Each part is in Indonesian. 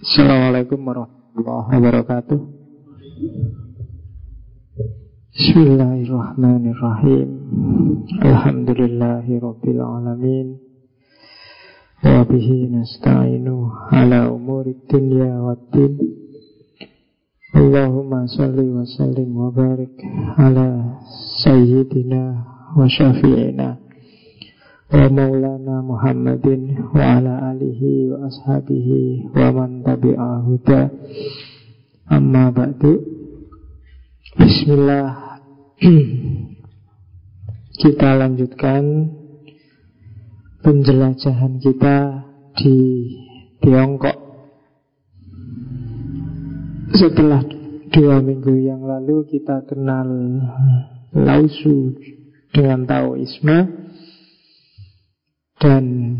Assalamualaikum warahmatullahi wabarakatuh. Bismillahirrahmanirrahim. Alhamdulillahi rabbil alamin. Wa bihi nasta'inu ala umuri dunya waddin Allahumma salli wa sallim wa barik ala sayyidina wa syafi'ina da amma ba'du. Bismillah. Kita lanjutkan penjelajahan kita di Tiongkok. Setelah dua minggu yang lalu kita kenal Lausu dengan Taoisme dan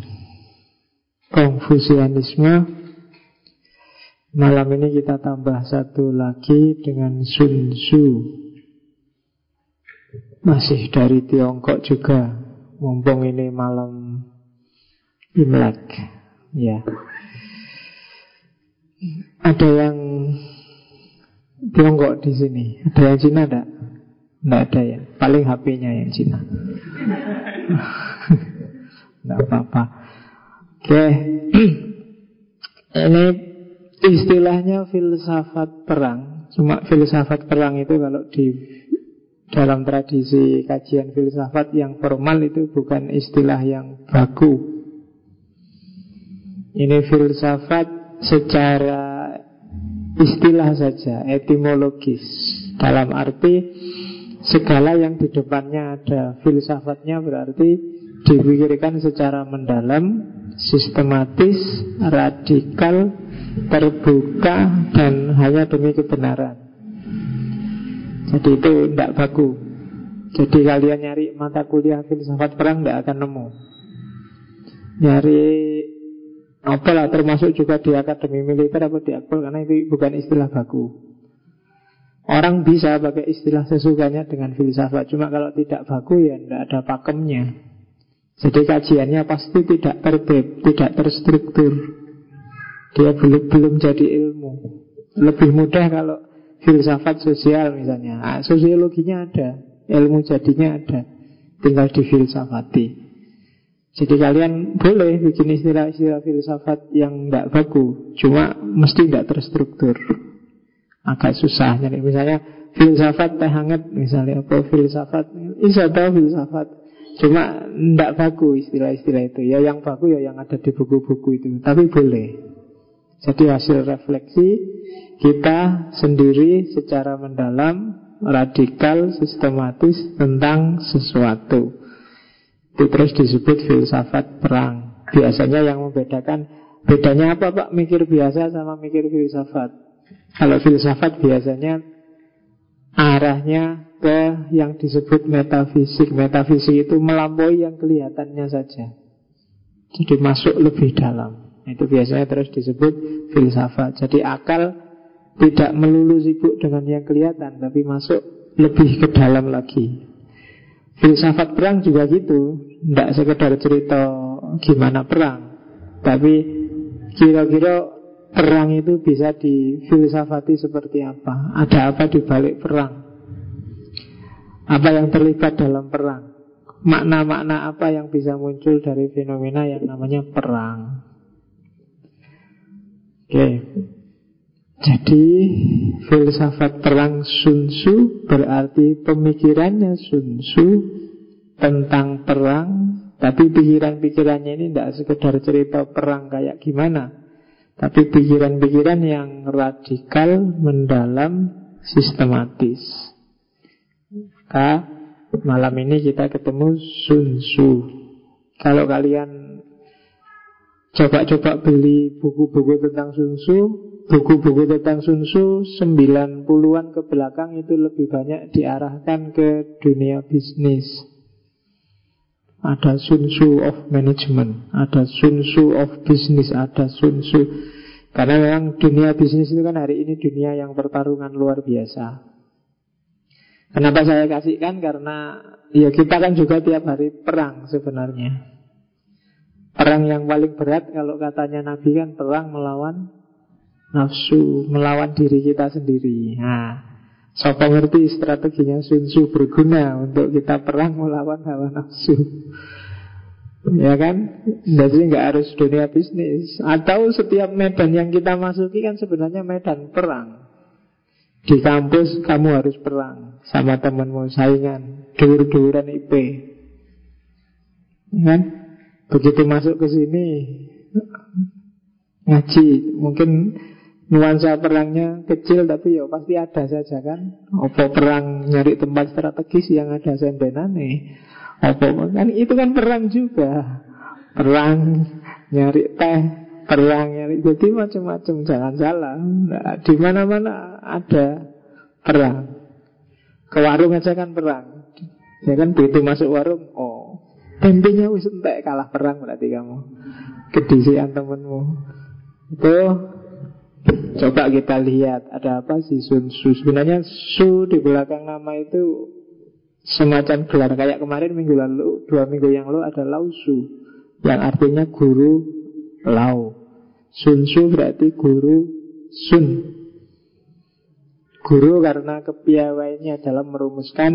Konfusianisme Malam ini kita tambah satu lagi dengan Sun Tzu. Masih dari Tiongkok juga Mumpung ini malam Imlek Ya. Ada yang Tiongkok di sini? Ada yang Cina enggak? Enggak ada ya? Paling HP-nya yang Cina Tidak apa-apa Oke Ini istilahnya filsafat perang Cuma filsafat perang itu kalau di dalam tradisi kajian filsafat yang formal itu bukan istilah yang baku. Ini filsafat secara istilah saja, etimologis. Dalam arti segala yang di depannya ada filsafatnya berarti dipikirkan secara mendalam, sistematis, radikal, terbuka, dan hanya demi kebenaran. Jadi itu tidak baku. Jadi kalian nyari mata kuliah filsafat perang tidak akan nemu. Nyari apalah termasuk juga di akademi militer atau di akpol karena itu bukan istilah baku. Orang bisa pakai istilah sesukanya dengan filsafat, cuma kalau tidak baku ya tidak ada pakemnya. Jadi kajiannya pasti tidak tertib, tidak terstruktur. Dia belum belum jadi ilmu. Lebih mudah kalau filsafat sosial misalnya. Nah, sosiologinya ada, ilmu jadinya ada. Tinggal difilsafati. Jadi kalian boleh bikin istilah-istilah filsafat yang tidak baku, cuma mesti tidak terstruktur. Agak susah. Jadi misalnya filsafat teh hangat misalnya apa filsafat, bisa tahu filsafat Cuma tidak baku istilah-istilah itu. Ya yang baku ya yang ada di buku-buku itu. Tapi boleh. Jadi hasil refleksi Kita sendiri secara mendalam Radikal, sistematis Tentang sesuatu. Itu terus disebut filsafat perang. Biasanya yang membedakan Bedanya apa pak? Mikir biasa sama mikir filsafat. Kalau filsafat biasanya Arahnya ke yang disebut metafisik. Metafisik itu melampaui yang kelihatannya saja. Jadi masuk lebih dalam. Itu biasanya terus disebut filsafat. Jadi akal tidak melulu sibuk dengan yang kelihatan, tapi masuk lebih ke dalam lagi. Filsafat perang juga gitu, tidak sekedar cerita gimana perang, tapi kira-kira perang itu bisa difilsafati seperti apa, ada apa di balik perang. Apa yang terlibat dalam perang? Makna-makna apa yang bisa muncul dari fenomena yang namanya perang? Oke. Jadi filsafat perang Sun Tzu berarti pemikirannya Sun Tzu tentang perang Tapi pikiran-pikirannya ini tidak sekedar cerita perang kayak gimana Tapi pikiran-pikiran yang radikal, mendalam, sistematis maka malam ini kita ketemu Sun Tzu. Kalau kalian coba-coba beli buku-buku tentang Sun Tzu, buku-buku tentang Sun Tzu 90-an ke belakang itu lebih banyak diarahkan ke dunia bisnis. Ada Sun Tzu of Management, ada Sun Tzu of Business, ada Sun karena memang dunia bisnis itu kan hari ini dunia yang pertarungan luar biasa. Kenapa saya kasihkan? Karena ya kita kan juga tiap hari perang sebenarnya. Perang yang paling berat kalau katanya Nabi kan perang melawan nafsu melawan diri kita sendiri. Nah, Sopo ngerti strateginya Sun Tzu berguna untuk kita perang melawan hawa nafsu. Ya kan? Jadi nggak harus dunia bisnis. Atau setiap medan yang kita masuki kan sebenarnya medan perang. Di kampus kamu harus perang sama temanmu saingan, dur-duran IP. Ya kan? Begitu masuk ke sini ngaji, mungkin nuansa perangnya kecil tapi ya pasti ada saja kan. Apa perang nyari tempat strategis yang ada sendenan nih apa kan itu kan perang juga. Perang nyari teh, perang nyari jadi macam-macam jangan salah. Nah, di mana-mana ada perang. Ke warung aja kan perang. Ya kan begitu masuk warung, oh tempenya wis entek kalah perang berarti kamu. Kedisian temenmu. Itu coba kita lihat ada apa sih Sun Su. Sebenarnya Su di belakang nama itu semacam gelar kayak kemarin minggu lalu dua minggu yang lalu ada lausu yang artinya guru lau Sun Su berarti guru Sun Guru karena kepiawaiannya dalam merumuskan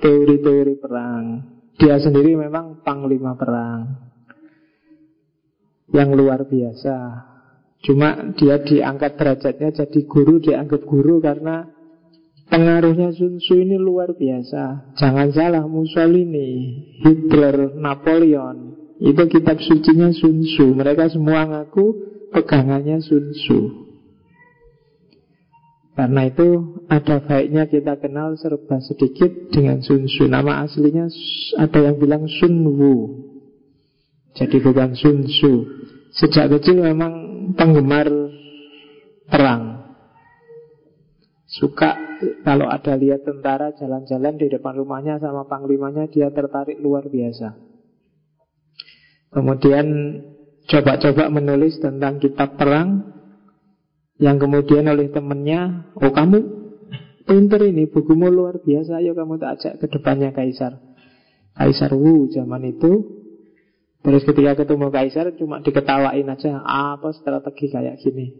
teori-teori perang Dia sendiri memang panglima perang Yang luar biasa Cuma dia diangkat derajatnya jadi guru Dianggap guru karena Pengaruhnya Sun ini luar biasa. Jangan salah Mussolini, Hitler, Napoleon. Itu kitab sucinya Sun Tzu. Mereka semua ngaku pegangannya Sun Tzu. Karena itu ada baiknya kita kenal serba sedikit dengan Sun Tzu. Nama aslinya ada yang bilang Sun Wu. Jadi bukan Sun Tzu. Sejak kecil memang penggemar perang. Suka kalau ada lihat tentara jalan-jalan di depan rumahnya sama panglimanya dia tertarik luar biasa. Kemudian coba-coba menulis tentang kitab perang yang kemudian oleh temennya, oh kamu pinter ini, bukumu luar biasa, ayo kamu tak ajak ke depannya Kaisar. Kaisar Wu zaman itu Terus ketika ketemu Kaisar cuma diketawain aja Apa strategi kayak gini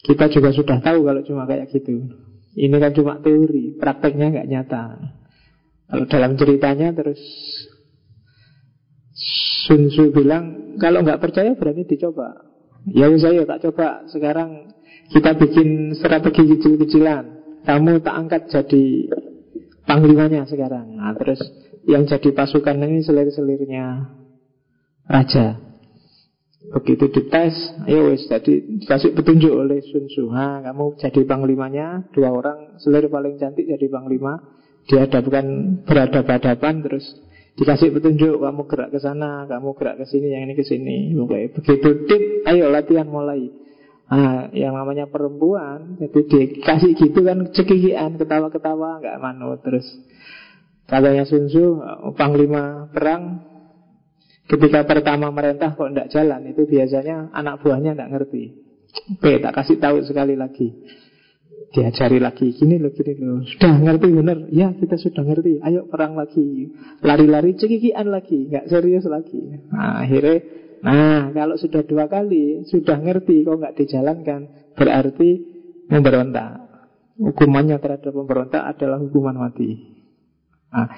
Kita juga sudah tahu kalau cuma kayak gitu ini kan cuma teori, prakteknya nggak nyata. Kalau dalam ceritanya terus Sun bilang kalau nggak percaya berani dicoba. Ya saya tak coba. Sekarang kita bikin strategi kecil-kecilan. Kamu tak angkat jadi panglimanya sekarang. Nah, terus yang jadi pasukan ini selir-selirnya raja. Begitu dites, ayo wis jadi dikasih petunjuk oleh Sun Tzu. Kamu jadi panglimanya, dua orang selir paling cantik jadi panglima, dihadapkan berhadapan-hadapan terus dikasih petunjuk kamu gerak ke sana, kamu gerak ke sini, yang ini ke sini. Begitu tip, ayo latihan mulai. Nah, yang namanya perempuan, jadi dikasih gitu kan cekikian, ketawa-ketawa, nggak manut terus. Katanya Sun Tzu, panglima perang Ketika pertama merentah kok tidak jalan Itu biasanya anak buahnya tidak ngerti Oke tak kasih tahu sekali lagi Diajari lagi. Gini loh gini loh Sudah ngerti bener? Ya kita sudah ngerti. Ayo perang lagi. Lari-lari cekikian lagi. Nggak serius lagi. Nah akhirnya Nah kalau sudah dua kali Sudah ngerti kok nggak dijalankan Berarti memberontak. Hukumannya terhadap pemberontak adalah hukuman mati. Nah,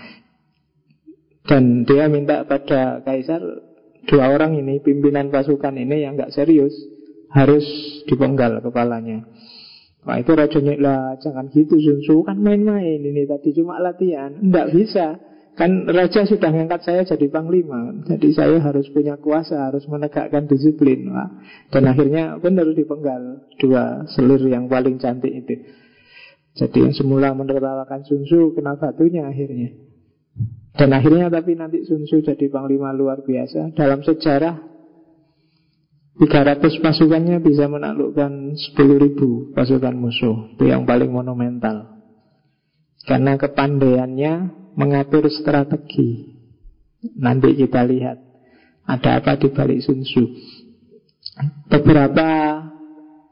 dan dia minta pada kaisar dua orang ini, pimpinan pasukan ini yang nggak serius harus dipenggal kepalanya. Wah itu rajanya lah jangan gitu Sun kan main-main ini tadi cuma latihan, nggak bisa. Kan raja sudah ngangkat saya jadi panglima. Jadi saya harus punya kuasa Harus menegakkan disiplin. Wah. Dan akhirnya benar dipenggal Dua selir yang paling cantik itu. Jadi yang semula menertawakan Sun Tzu Kena batunya akhirnya. Dan akhirnya tapi nanti Sun Tzu jadi panglima luar biasa. Dalam sejarah 300 pasukannya bisa menaklukkan 10 ribu pasukan musuh. Itu yang paling monumental. Karena kepandaiannya mengatur strategi. Nanti kita lihat Ada apa di balik Sun Tzu. Beberapa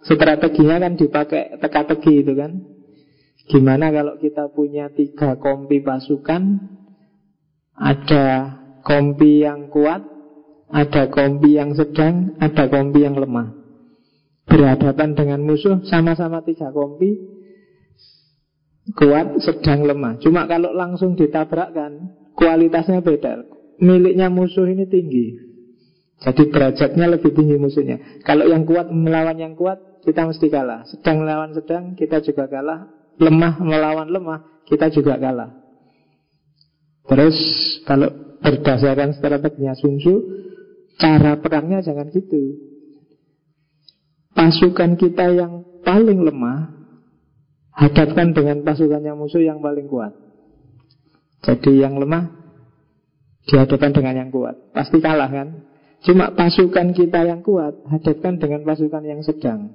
strateginya kan dipakai teka-teki itu kan. Gimana kalau kita punya tiga kompi pasukan ada kompi yang kuat, ada kompi yang sedang, ada kompi yang lemah. berhadapan dengan musuh sama-sama tiga kompi kuat, sedang, lemah. Cuma kalau langsung ditabrakkan kualitasnya beda. Miliknya musuh ini tinggi. Jadi derajatnya lebih tinggi musuhnya. Kalau yang kuat melawan yang kuat, kita mesti kalah. Sedang melawan sedang, kita juga kalah. Lemah melawan lemah, kita juga kalah. Terus kalau berdasarkan strateginya Sun Tzu, cara perangnya jangan gitu. Pasukan kita yang paling lemah Hadapkan dengan pasukannya musuh yang paling kuat. Jadi yang lemah Dihadapkan dengan yang kuat. Pasti kalah kan? Cuma pasukan kita yang kuat Hadapkan dengan pasukan yang sedang.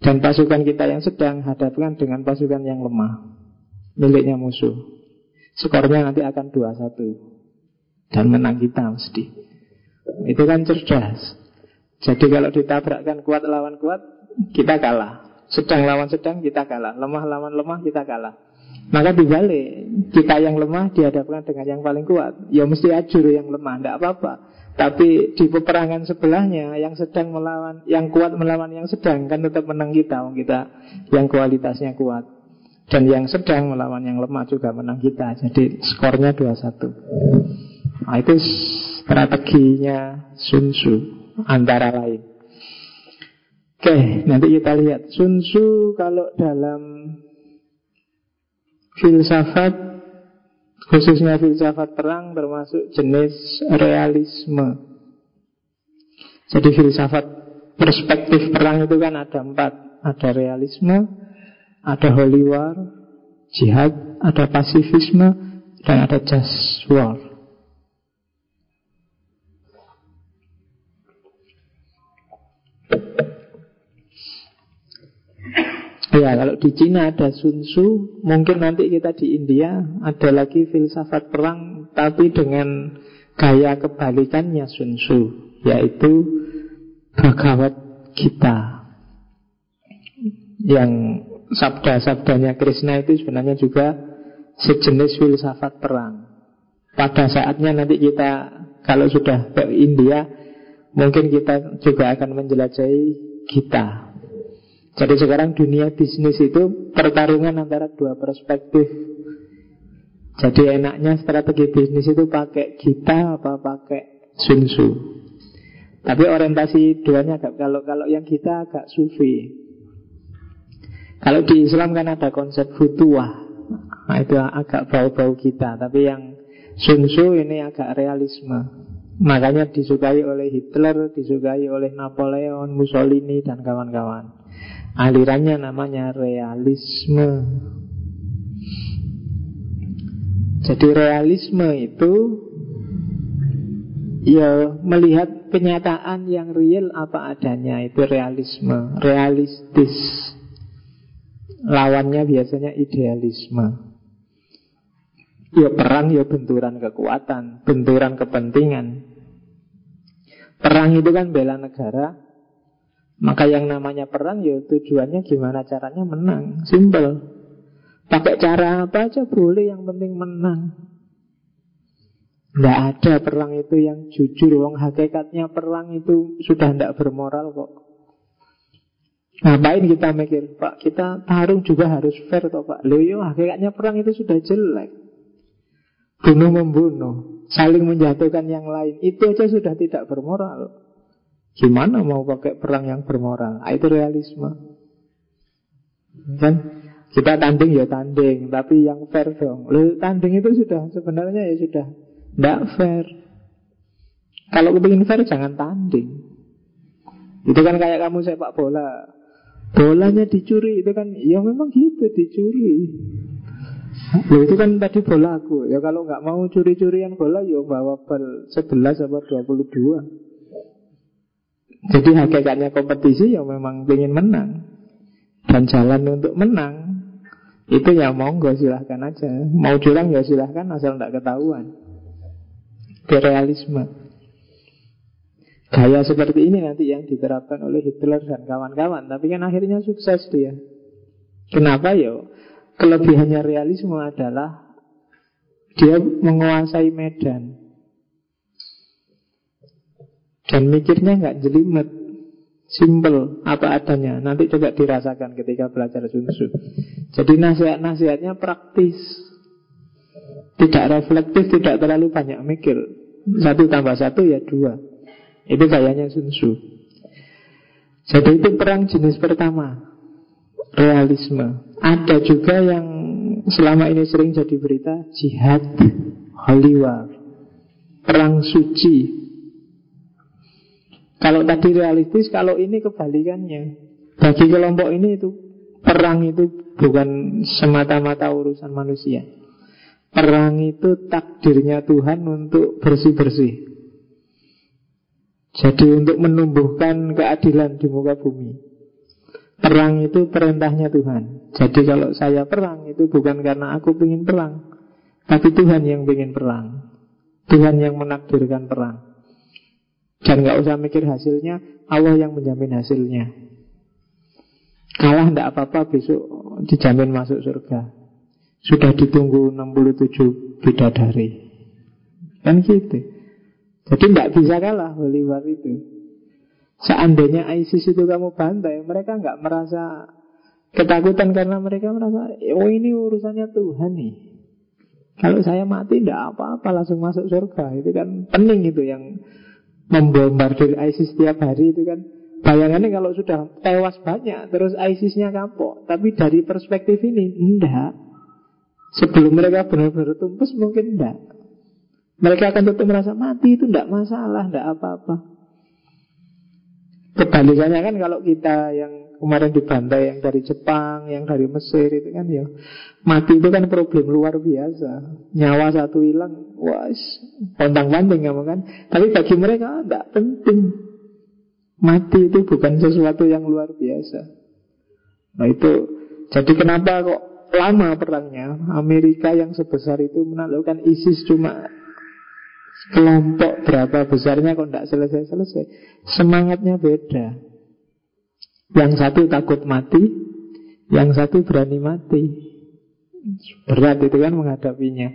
Dan pasukan kita yang sedang Hadapkan dengan pasukan yang lemah. Miliknya musuh. Skornya nanti akan 2-1 Dan menang kita mesti Itu kan cerdas jadi kalau ditabrakkan kuat lawan kuat, kita kalah. Sedang lawan sedang, kita kalah. Lemah lawan lemah, kita kalah. Maka dibalik, kita yang lemah dihadapkan dengan yang paling kuat. Ya mesti ajur yang lemah, tidak apa-apa. Tapi di peperangan sebelahnya yang sedang melawan, yang kuat melawan yang sedang kan tetap menang kita, kita yang kualitasnya kuat. Dan yang sedang melawan yang lemah juga menang kita. Jadi skornya 2-1. Nah, itu strateginya Sun Tzu antara lain. Oke, nanti kita lihat Sun Tzu kalau dalam filsafat khususnya filsafat perang termasuk jenis realisme. Jadi filsafat perspektif perang itu kan ada empat, ada realisme, ada holy war, jihad, ada pasifisme, dan ada just war. Ya, kalau di Cina ada Sun Tzu, mungkin nanti kita di India ada lagi filsafat perang, tapi dengan gaya kebalikannya Sun Tzu, yaitu Bhagavad Gita. Yang sabda-sabdanya Krishna itu sebenarnya juga sejenis filsafat perang. Pada saatnya nanti kita kalau sudah ke India, mungkin kita juga akan menjelajahi kita jadi sekarang dunia bisnis itu pertarungan antara dua perspektif. Jadi enaknya strategi bisnis itu pakai kita apa pakai Sun Tzu. Tapi orientasi duanya agak kalau kalau yang kita agak sufi. Kalau di Islam kan ada konsep futuah. Nah, itu agak bau-bau kita. Tapi yang Sun Tzu ini agak realisme. Makanya disukai oleh Hitler, disukai oleh Napoleon, Mussolini, dan kawan-kawan. Alirannya namanya realisme. Jadi realisme itu ya melihat kenyataan yang real apa adanya itu realisme, realistis. Lawannya biasanya idealisme. Ya perang ya benturan kekuatan, benturan kepentingan. Perang itu kan bela negara, maka yang namanya perang ya tujuannya gimana caranya menang. Simple. Pakai cara apa aja boleh, yang penting menang. Tidak ada perang itu yang jujur. Wong hakikatnya perang itu sudah tidak bermoral kok. Ngapain kita mikir, Pak, kita tarung juga harus fair toh Pak. Loh yo, hakikatnya perang itu sudah jelek. Bunuh membunuh, saling menjatuhkan yang lain, itu aja sudah tidak bermoral. Gimana mau pakai perang yang bermoral? Ah, itu realisme. Kan? Kita tanding ya tanding, tapi yang fair dong. Lalu tanding itu sudah sebenarnya ya sudah tidak fair. Kalau kepingin fair jangan tanding. Itu kan kayak kamu sepak bola. Bolanya dicuri itu kan ya memang gitu dicuri. Loh itu kan tadi bola aku. Ya kalau nggak mau curi-curian bola ya bawa bal 11 atau 22. Jadi hakikatnya kompetisi yang memang ingin menang Dan jalan untuk menang Itu ya monggo silahkan aja Mau curang ya silahkan asal tidak ketahuan Realisme Gaya seperti ini nanti yang diterapkan oleh Hitler dan kawan-kawan Tapi kan akhirnya sukses dia Kenapa ya? Kelebihannya realisme adalah Dia menguasai medan dan mikirnya nggak jelimet Simple, apa adanya. Nanti coba dirasakan ketika belajar Sun Tzu. Jadi nasihat-nasihatnya praktis. Tidak reflektif, tidak terlalu banyak mikir. Satu tambah satu ya dua. Itu kayaknya Sun Tzu. Jadi itu perang jenis pertama. Realisme. Ada juga yang selama ini sering jadi berita jihad holy war. Perang suci kalau tadi realistis, kalau ini kebalikannya. Bagi kelompok ini itu perang itu bukan semata-mata urusan manusia. Perang itu takdirnya Tuhan untuk bersih-bersih. Jadi untuk menumbuhkan keadilan di muka bumi. Perang itu perintahnya Tuhan. Jadi kalau saya perang itu bukan karena aku ingin perang, tapi Tuhan yang ingin perang. Tuhan yang menakdirkan perang. Dan nggak usah mikir hasilnya, Allah yang menjamin hasilnya. Kalah tidak apa-apa besok dijamin masuk surga. Sudah ditunggu 67 bidadari. Kan gitu. Jadi tidak bisa kalah Hollywood itu. Seandainya ISIS itu kamu bantai, mereka nggak merasa ketakutan karena mereka merasa, oh ini urusannya Tuhan nih. Kalau saya mati tidak apa-apa langsung masuk surga. Itu kan pening itu yang membombardir ISIS setiap hari itu kan. Bayangannya kalau sudah tewas banyak terus ISISnya kapok. Tapi dari perspektif ini enggak sebelum mereka benar-benar tumpus mungkin enggak mereka akan tetap merasa mati itu enggak masalah enggak apa-apa kebalikannya kan kalau kita yang Kemarin di dibantai yang dari Jepang, yang dari Mesir itu kan ya Mati itu kan problem luar biasa. Nyawa satu hilang Wah, pontang panting kamu kan. Tapi bagi mereka tidak penting. Mati itu bukan sesuatu yang luar biasa. Nah itu Jadi kenapa kok lama perangnya? Amerika yang sebesar itu menaklukkan ISIS cuma Kelompok berapa besarnya kok tidak selesai-selesai Semangatnya beda yang satu takut mati, yang satu berani mati. Berat itu kan menghadapinya.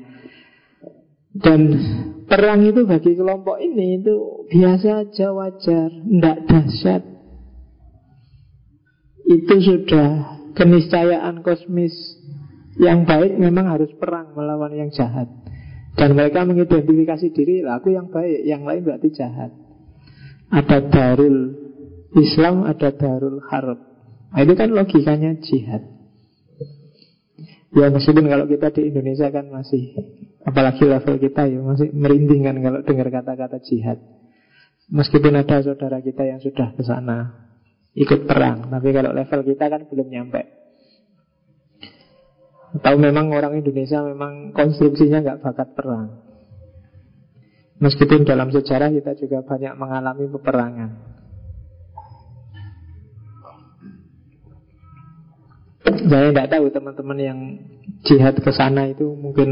Dan perang itu bagi kelompok ini itu biasa aja wajar, tidak dahsyat. Itu sudah keniscayaan kosmis yang baik memang harus perang melawan yang jahat. Dan mereka mengidentifikasi diri, aku yang baik, yang lain berarti jahat. Ada darul Islam ada darul harb. Nah, Itu kan logikanya jihad. Ya meskipun kalau kita di Indonesia kan masih Apalagi level kita ya Masih merinding kan kalau dengar kata-kata jihad. Meskipun ada saudara kita yang sudah ke sana Ikut perang Tapi kalau level kita kan belum nyampe Tahu memang orang Indonesia memang konstruksinya nggak bakat perang. Meskipun dalam sejarah kita juga banyak mengalami peperangan. Saya tidak tahu teman-teman yang jihad ke sana itu mungkin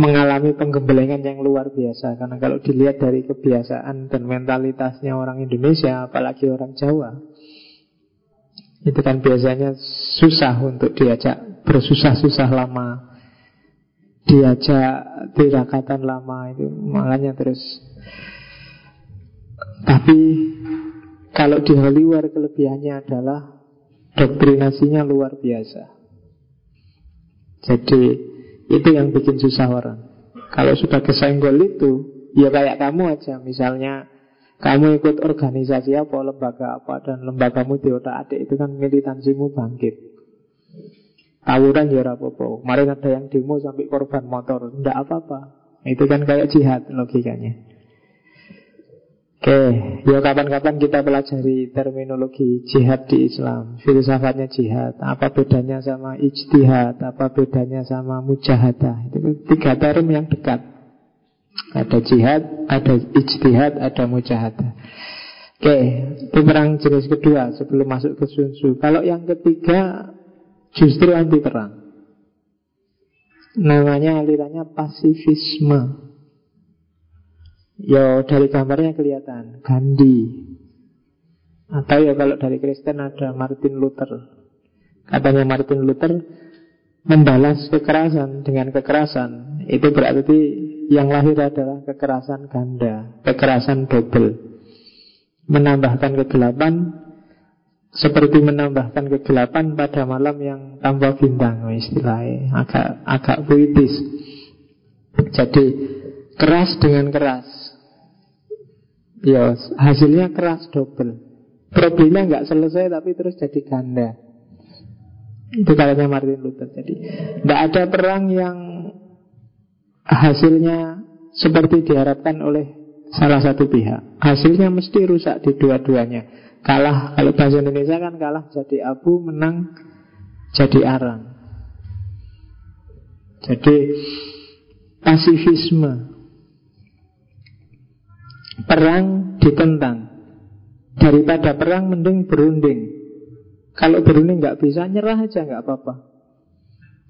mengalami penggembelengan yang luar biasa. Karena kalau dilihat dari kebiasaan dan mentalitasnya orang Indonesia apalagi orang Jawa itu kan biasanya susah untuk diajak bersusah-susah lama. Diajak tirakatan lama itu makanya terus. Tapi kalau di Hollywood kelebihannya adalah Doktrinasinya luar biasa. Jadi itu yang bikin susah orang. Kalau sudah kesenggol itu Ya kayak kamu aja. Misalnya kamu ikut organisasi apa, lembaga apa Dan lembagamu diotak adik Itu kan militansimu bangkit Tawuran ya apa-apa. Kemarin ada yang demo sampai korban motor. Tidak apa-apa. Itu kan kayak jihad logikanya. Oke, ya kapan-kapan kita pelajari terminologi jihad di Islam. Filsafatnya jihad. Apa bedanya sama ijtihad? Apa bedanya sama mujahadah? Itu tiga term yang dekat. Ada jihad, ada ijtihad, ada mujahadah. Oke, itu perang jenis kedua sebelum masuk ke Sun Tzu Kalau yang ketiga justru anti perang Namanya alirannya pasifisme. Ya dari gambarnya kelihatan. Gandhi. Atau ya kalau dari Kristen ada Martin Luther. Katanya Martin Luther Membalas kekerasan dengan kekerasan. Itu berarti yang lahir adalah kekerasan ganda Kekerasan double menambahkan kegelapan seperti menambahkan kegelapan pada malam yang tanpa bintang istilahnya. Agak agak puitis. Jadi keras dengan keras. Ya hasilnya keras double. Problemnya nggak selesai tapi terus jadi ganda. Itu katanya Martin Luther. Jadi tidak ada perang yang hasilnya seperti diharapkan oleh salah satu pihak. Hasilnya mesti rusak di dua-duanya Kalah kalau bahasa Indonesia kan kalah jadi abu, menang jadi arang. Jadi pasifisme perang ditentang daripada perang mending berunding. Kalau berunding nggak bisa nyerah aja nggak apa-apa.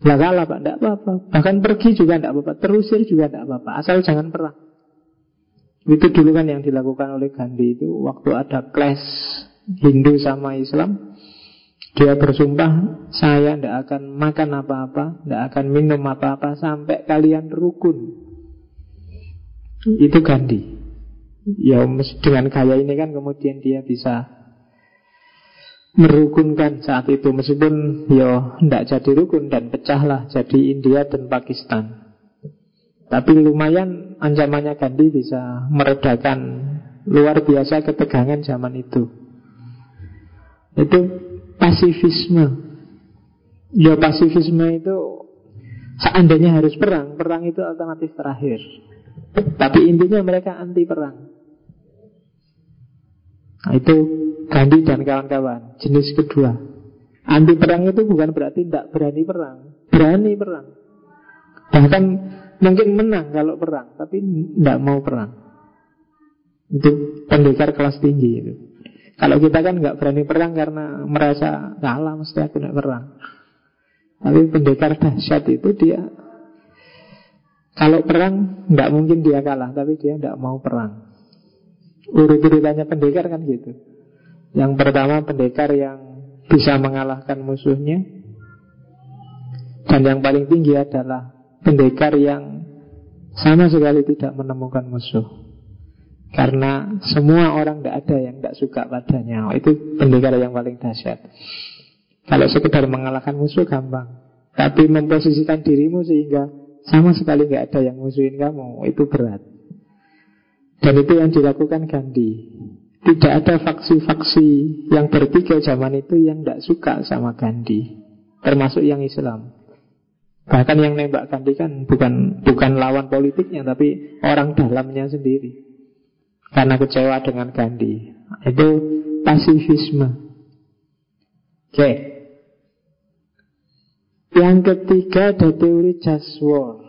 Lah kalah pak, nggak apa-apa. Bahkan pergi juga nggak apa-apa, terusir juga nggak apa-apa. Asal jangan perang. Itu dulu kan yang dilakukan oleh Gandhi itu waktu ada clash Hindu sama Islam. Dia bersumpah, saya tidak akan makan apa-apa, tidak akan minum apa-apa sampai kalian rukun. Itu Gandhi. Ya dengan gaya ini kan kemudian dia bisa merukunkan saat itu meskipun ya tidak jadi rukun dan pecahlah jadi India dan Pakistan. Tapi lumayan ancamannya Gandhi bisa meredakan luar biasa ketegangan zaman itu. Itu pasifisme. Ya pasifisme itu seandainya harus perang, perang itu alternatif terakhir. Tapi intinya mereka anti perang. Nah, itu Gandhi dan kawan-kawan jenis kedua. Anti perang itu bukan berarti tidak berani perang, berani perang. Bahkan Mungkin menang kalau perang, tapi tidak mau perang. Itu pendekar kelas tinggi itu. Kalau kita kan nggak berani perang karena merasa kalah mesti aku tidak perang. Tapi pendekar dahsyat itu dia kalau perang nggak mungkin dia kalah, tapi dia tidak mau perang. Urut-urutannya pendekar kan gitu. Yang pertama pendekar yang bisa mengalahkan musuhnya, dan yang paling tinggi adalah pendekar yang sama sekali tidak menemukan musuh. Karena semua orang tidak ada yang tidak suka padanya. Oh, itu pendekar yang paling dahsyat. Kalau sekedar mengalahkan musuh gampang. Tapi memposisikan dirimu sehingga sama sekali nggak ada yang musuhin kamu, itu berat. Dan itu yang dilakukan Gandhi. Tidak ada faksi-faksi yang bertiga zaman itu yang tidak suka sama Gandhi. Termasuk yang Islam. Bahkan yang nembak Gandhi kan bukan bukan lawan politiknya tapi orang dalamnya sendiri. Karena kecewa dengan Gandhi. Itu pasifisme. Oke. Yang ketiga ada teori just war.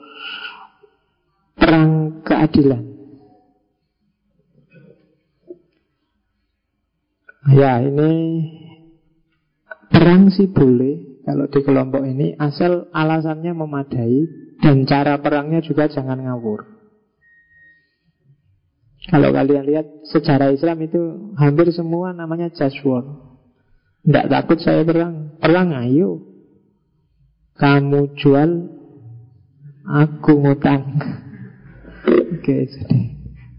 Perang keadilan. Ya ini perang sih boleh kalau di kelompok ini asal alasannya memadai dan cara perangnya juga jangan ngawur. Kalau kalian lihat sejarah Islam itu hampir semua namanya just war. Tidak takut saya perang. Perang ayo. Kamu jual, aku ngutang. Oke, jadi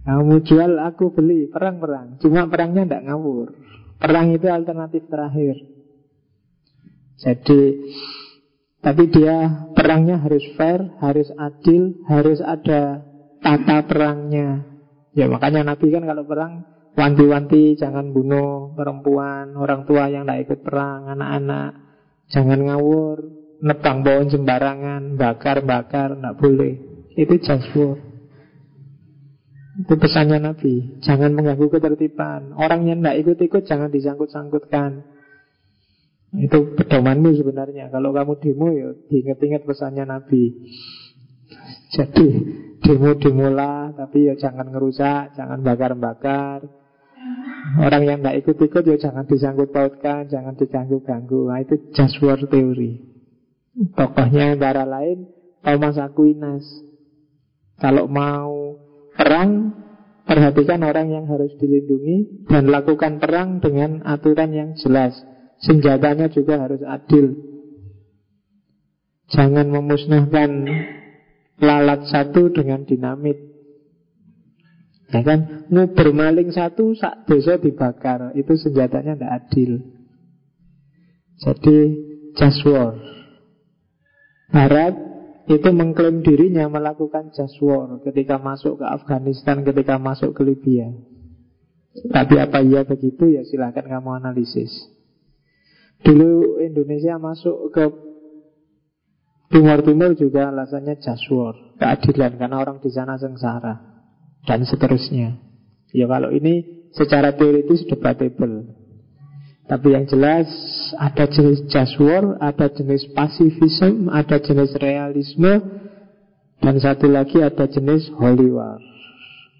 kamu jual, aku beli. Perang-perang. Cuma perangnya tidak ngawur. Perang itu alternatif terakhir. Jadi tapi dia perangnya harus fair, harus adil, harus ada tata perangnya. Ya makanya Nabi kan kalau perang wanti-wanti jangan bunuh perempuan, orang tua yang tidak ikut perang, anak-anak jangan ngawur, nebang pohon sembarangan, bakar-bakar, tidak boleh. Itu just war. Itu pesannya Nabi Jangan mengganggu ketertiban Orang yang tidak ikut-ikut jangan disangkut-sangkutkan itu pedomanmu sebenarnya. Kalau kamu demo ya diingat-ingat pesannya Nabi. Jadi demo-demo lah, tapi ya jangan ngerusak, jangan bakar-bakar. Orang yang tidak ikut-ikut ya jangan disangkut pautkan, jangan diganggu-ganggu. Nah, itu just war theory. Tokohnya antara lain Thomas Aquinas. Kalau mau perang, perhatikan orang yang harus dilindungi dan lakukan perang dengan aturan yang jelas. Senjatanya juga harus adil Jangan memusnahkan lalat satu dengan dinamit Ya kan, nguber maling satu, sak desa dibakar. Itu senjatanya tidak adil. Jadi, just war. Barat itu mengklaim dirinya melakukan just war ketika masuk ke Afghanistan, ketika masuk ke Libya. Tapi apa iya begitu ya silahkan kamu analisis. Dulu Indonesia masuk ke Timur Timur juga alasannya just war, keadilan karena orang di sana sengsara dan seterusnya. Ya kalau ini secara teoritis debatable. Tapi yang jelas ada jenis just war, ada jenis pacifism, ada jenis realisme, dan satu lagi ada jenis holy war.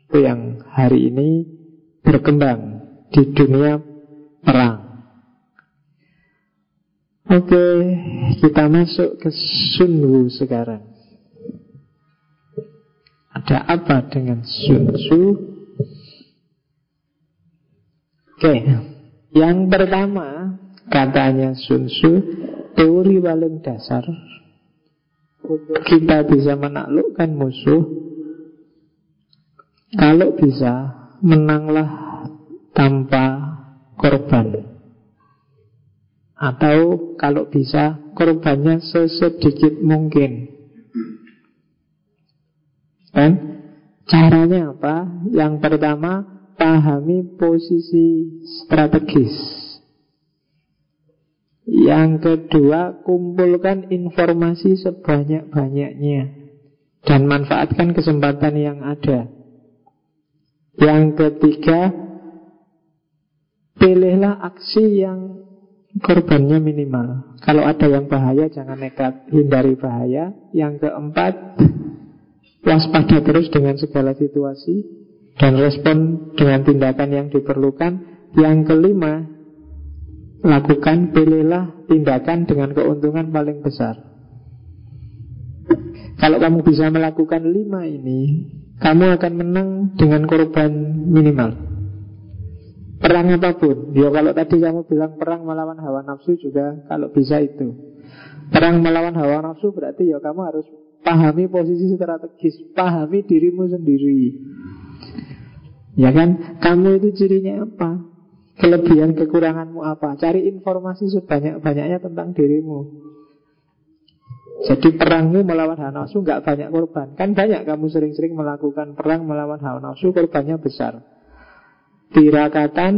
Itu yang hari ini berkembang di dunia perang. Oke, kita masuk ke Sun sekarang. Ada apa dengan Sun Tzu? Oke, yang pertama katanya Sun Tzu teori paling dasar untuk kita bisa menaklukkan musuh kalau bisa menanglah tanpa korban atau kalau bisa korbannya sesedikit mungkin Kan? Caranya apa? Yang pertama, pahami posisi strategis. Yang kedua, kumpulkan informasi sebanyak-banyaknya dan manfaatkan kesempatan yang ada. Yang ketiga, pilihlah aksi yang korbannya minimal. Kalau ada yang bahaya, jangan nekat, hindari bahaya. Yang keempat, waspada terus dengan segala situasi dan respon dengan tindakan yang diperlukan. Yang kelima, lakukan pilihlah tindakan dengan keuntungan paling besar. Kalau kamu bisa melakukan lima ini, kamu akan menang dengan korban minimal. Perang apa pun, ya kalau tadi kamu bilang perang melawan hawa nafsu juga kalau bisa itu. Perang melawan hawa nafsu berarti ya kamu harus Pahami posisi strategis Pahami dirimu sendiri. Ya kan? Kamu itu cirinya apa? Kelebihan kekuranganmu apa? Cari informasi sebanyak-banyaknya tentang dirimu. Jadi perangmu melawan hawa nafsu nggak banyak korban. Kan banyak kamu sering-sering melakukan perang melawan hawa nafsu Korbannya besar Tirakatan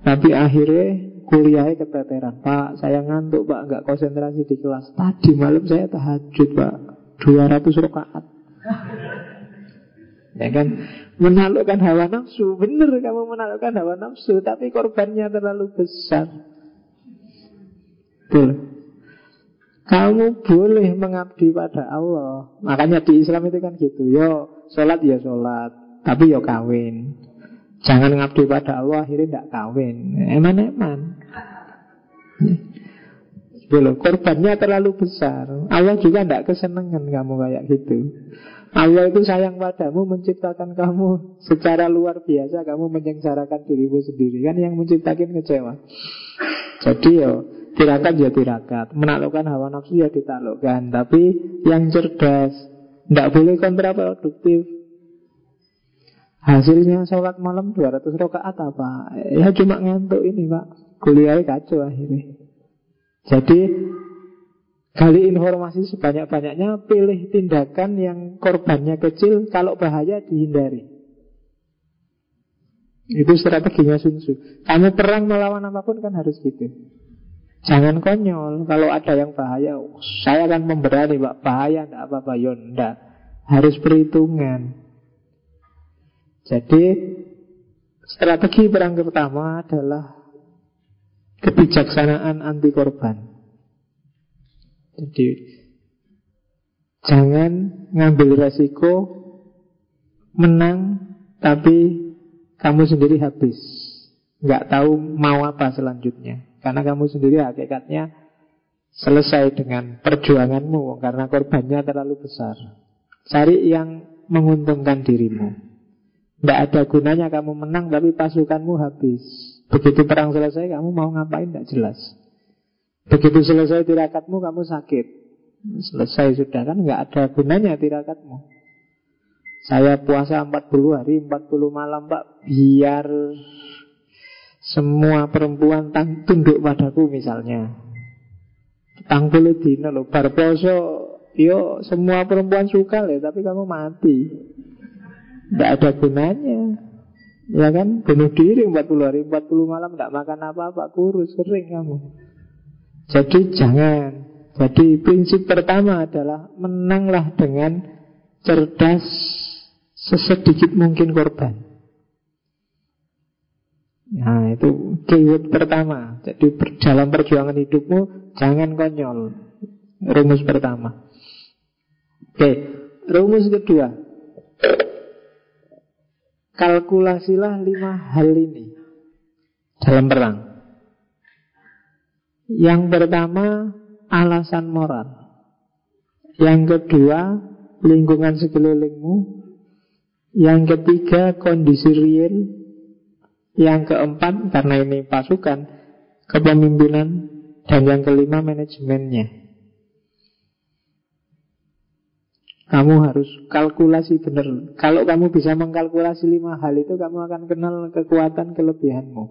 Tapi akhirnya kuliahnya keteteran Pak saya ngantuk pak nggak konsentrasi di kelas Tadi malam saya tahajud pak 200 rakaat. Ya kan? Menaklukkan hawa nafsu. Benar kamu menaklukkan hawa nafsu, tapi korbannya terlalu besar. Tuh. Kamu boleh mengabdi pada Allah. Makanya di Islam itu kan gitu. Yo, sholat ya sholat, tapi yo kawin. Jangan ngabdi pada Allah akhirnya tidak kawin. Eman-eman. Belum, korbannya terlalu besar. Allah juga tidak kesenangan kamu kayak gitu. Allah itu sayang padamu menciptakan kamu secara luar biasa kamu menyengsarakan dirimu sendiri kan yang menciptakan kecewa. Jadi yo tirakat ya tirakat, menaklukkan hawa nafsu ya ditaklukkan, tapi yang cerdas tidak boleh kontraproduktif. Hasilnya sholat malam 200 rakaat apa? Ya cuma ngantuk ini pak, kuliah kacau akhirnya. Jadi gali informasi sebanyak-banyaknya, pilih tindakan yang korbannya kecil, kalau bahaya dihindari. Itu strateginya Sun Tzu. Kamu perang melawan apa pun kan harus gitu. Jangan konyol. Kalau ada yang bahaya, saya akan memberani, Pak. Bahaya enggak apa-apa, ya enggak. Harus perhitungan. Jadi strategi perang pertama adalah kebijaksanaan anti korban. Jadi jangan ngambil resiko menang tapi kamu sendiri habis. Nggak tahu mau apa selanjutnya. Karena kamu sendiri hakikatnya selesai dengan perjuanganmu karena korbannya terlalu besar. Cari yang menguntungkan dirimu. Tidak ada gunanya kamu menang tapi pasukanmu habis. Begitu perang selesai kamu mau ngapain tidak jelas Begitu selesai tirakatmu kamu sakit Selesai sudah kan nggak ada gunanya tirakatmu Saya puasa 40 hari, 40 malam Pak, biar semua perempuan tang tunduk padaku misalnya. Tang puluh dino loh, bar poso, yo semua perempuan suka loh, tapi kamu mati. Tidak ada gunanya. Ya kan, bunuh diri 40 hari, 40 malam tidak makan apa-apa, kurus, kering kamu. Jadi jangan. Jadi prinsip pertama adalah menanglah dengan cerdas sesedikit mungkin korban. Nah itu keyword pertama Jadi dalam perjuangan hidupmu Jangan konyol Rumus pertama Oke Rumus kedua Kalkulasilah lima hal ini. Dalam perang. Yang pertama Alasan moral. Yang kedua Lingkungan sekelilingmu. Yang ketiga kondisi real. Yang keempat karena ini pasukan Kepemimpinan. Dan yang kelima manajemennya Kamu harus kalkulasi benar Kalau kamu bisa mengkalkulasi lima hal itu Kamu akan kenal kekuatan kelebihanmu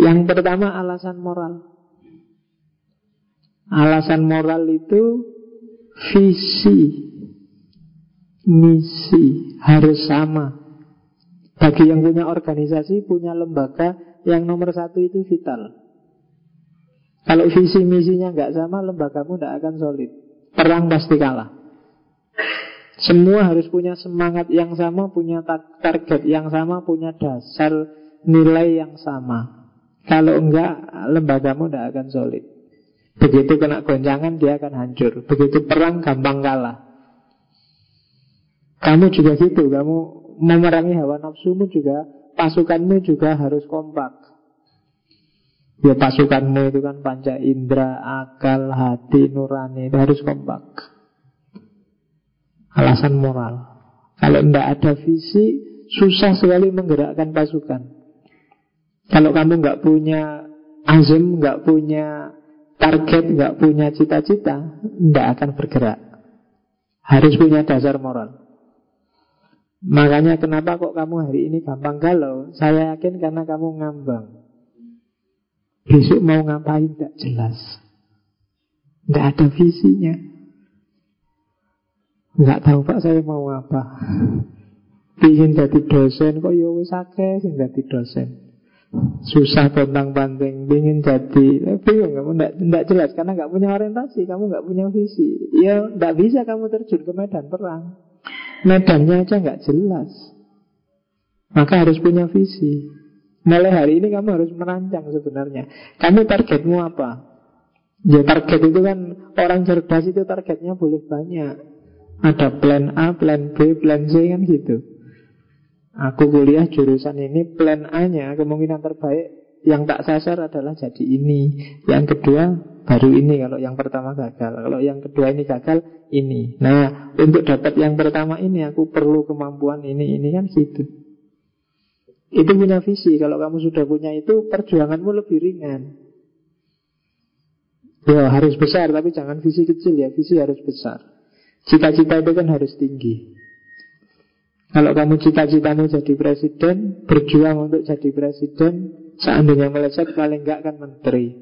Yang pertama alasan moral Alasan moral itu Visi misi harus sama. Bagi yang punya organisasi, punya lembaga, yang nomor satu itu vital. Kalau visi misinya nggak sama, lembagamu tidak akan solid. Perang pasti kalah. Semua harus punya semangat yang sama, punya target yang sama, punya dasar nilai yang sama. Kalau enggak, lembagamu tidak akan solid. Begitu kena goncangan, dia akan hancur. Begitu perang, gampang kalah. Kamu juga gitu, kamu memerangi hawa nafsumu juga, pasukanmu juga harus kompak. Ya pasukanmu itu kan panca indera, akal, hati, nurani itu harus kompak. Alasan moral. Kalau tidak ada visi, susah sekali menggerakkan pasukan. Kalau kamu nggak punya azim, nggak punya target, nggak punya cita-cita, tidak akan bergerak. Harus punya dasar moral. Makanya kenapa kok kamu hari ini gampang galau Saya yakin karena kamu ngambang Besok mau ngapain? Tidak jelas. Tidak ada visinya. Nggak tahu pak saya mau apa. Ingin jadi dosen Kok ya wis jadi dosen. Susah tentang banting Ingin jadi Bingung kamu Tidak jelas Karena nggak punya orientasi Kamu nggak punya visi. Ya tidak bisa kamu terjun ke medan perang. Medannya aja nggak jelas. Maka harus punya visi Mulai hari ini kamu harus merancang sebenarnya Kamu targetmu apa? Ya target itu kan Orang cerdas itu targetnya boleh banyak Ada plan A, plan B, plan C kan gitu Aku kuliah jurusan ini Plan A-nya kemungkinan terbaik Yang tak sasar adalah jadi ini Yang kedua baru ini kalau yang pertama gagal. Kalau yang kedua ini gagal, ini. Nah, untuk dapat yang pertama ini aku perlu kemampuan ini, ini kan gitu. Itu punya visi. Kalau kamu sudah punya itu, perjuanganmu lebih ringan. Ya harus besar, tapi jangan visi kecil ya. Visi harus besar. Cita-cita itu kan harus tinggi. Kalau kamu cita-citanya jadi presiden, berjuang untuk jadi presiden, seandainya meleset paling enggak kan menteri.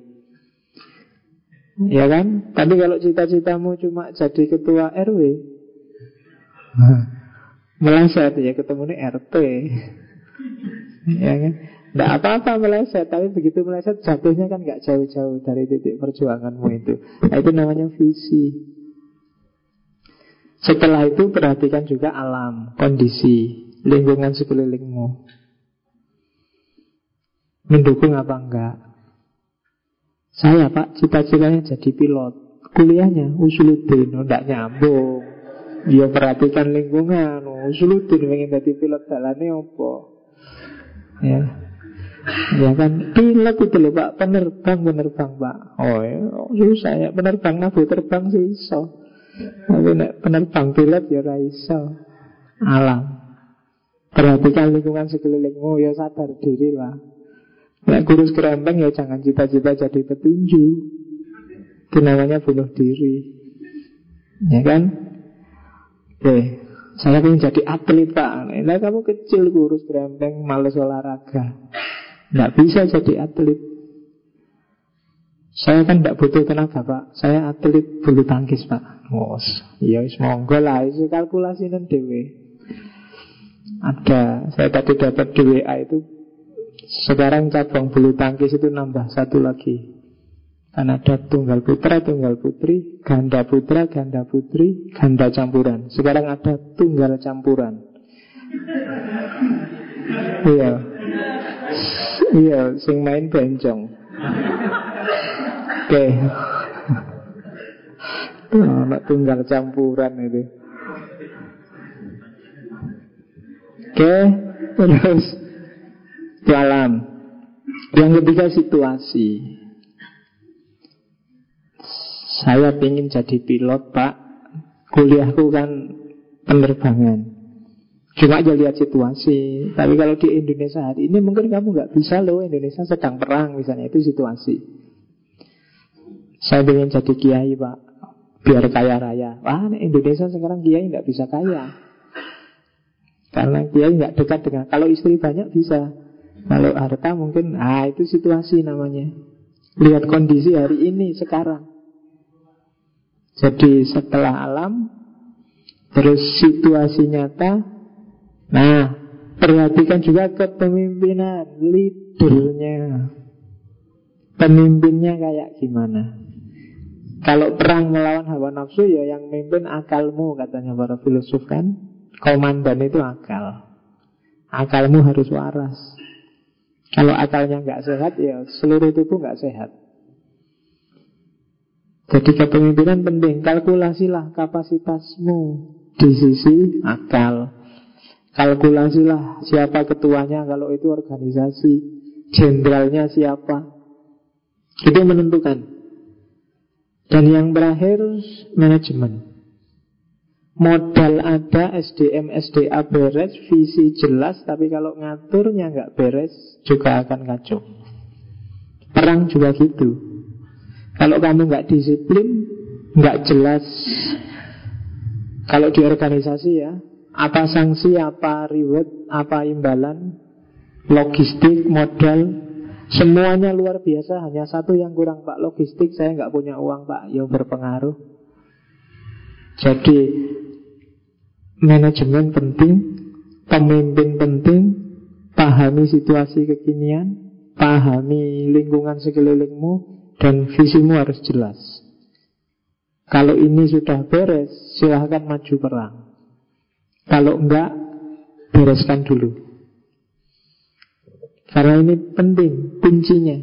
Ya kan? Tapi kalau cita-citamu cuma jadi ketua RW Meleset ya ketemu nih RT Ya kan? Tidak apa-apa meleset Tapi begitu meleset jatuhnya kan gak jauh-jauh Dari titik perjuanganmu itu. Nah, Itu namanya visi. Setelah itu perhatikan juga alam Kondisi Lingkungan sekelilingmu. Mendukung apa enggak? Saya pak cita-citanya jadi pilot. Kuliahnya usuluddin Tidak oh, nyambung. Dia perhatikan lingkungan oh, Usuluddin ingin jadi pilot jalannya apa Ya. Ya kan pilot itu loh pak. Penerbang penerbang pak. Oh ya. Susah ya. Penerbang nabu terbang sih iso. Tapi penerbang pilot ya iso. Alam. Perhatikan lingkungan sekelilingmu Ya sadar diri lah. Nah kurus kerempeng ya jangan cita-cita jadi petinju. Itu namanya bunuh diri. Ya kan? Oke Saya ingin jadi atlet pak. Nah kamu kecil kurus gerempeng Males olahraga. Nggak bisa jadi atlet. Saya kan tidak butuh tenaga pak. Saya atlet bulu tangkis pak. Oh, Ya monggo lah. Itu kalkulasi nanti Ada Saya tadi dapat di WA itu Sekarang cabang bulu tangkis itu nambah satu lagi Kan ada tunggal putra, tunggal putri, ganda putra, ganda putri, ganda campuran. Sekarang ada tunggal campuran. iya. Iya, sing main bencong. Oke. Okay. Oh, tunggal campuran itu. Oke, terus dalam yang ketiga situasi. Saya ingin jadi pilot pak. Kuliahku kan penerbangan. Cuma aja lihat situasi. Tapi kalau di Indonesia hari ini Mungkin kamu nggak bisa loh. Indonesia sedang perang misalnya. Itu situasi. Saya ingin jadi kiai pak. Biar kaya raya. Wah Indonesia sekarang kiai nggak bisa kaya. Karena kiai nggak dekat dengan Kalau istri banyak bisa. Kalau harta mungkin Ah itu situasi namanya. Lihat kondisi hari ini sekarang jadi setelah alam Terus situasi nyata. Nah Perhatikan juga kepemimpinan Leadernya Pemimpinnya kayak gimana? Kalau perang melawan hawa nafsu Ya yang mimpin akalmu Katanya para filosof kan. Komandan itu akal. Akalmu harus waras. Kalau akalnya nggak sehat Ya seluruh tubuh nggak sehat jadi kepemimpinan penting. Kalkulasilah kapasitasmu. Di sisi akal. Kalkulasilah siapa ketuanya Kalau itu organisasi. Jenderalnya siapa. Itu menentukan. Dan yang terakhir Manajemen. Modal ada SDM, SDA beres Visi jelas Tapi kalau ngaturnya nggak beres Juga akan kacau Perang juga gitu kalau kamu nggak disiplin, nggak jelas. Kalau di organisasi ya, apa sanksi, apa reward, apa imbalan, logistik, modal, semuanya luar biasa. Hanya satu yang kurang pak logistik, saya nggak punya uang pak, yang berpengaruh. Jadi manajemen penting, pemimpin penting, pahami situasi kekinian, pahami lingkungan sekelilingmu, dan visimu harus jelas. Kalau ini sudah beres, silahkan maju perang. Kalau enggak, bereskan dulu. Karena ini penting, kuncinya.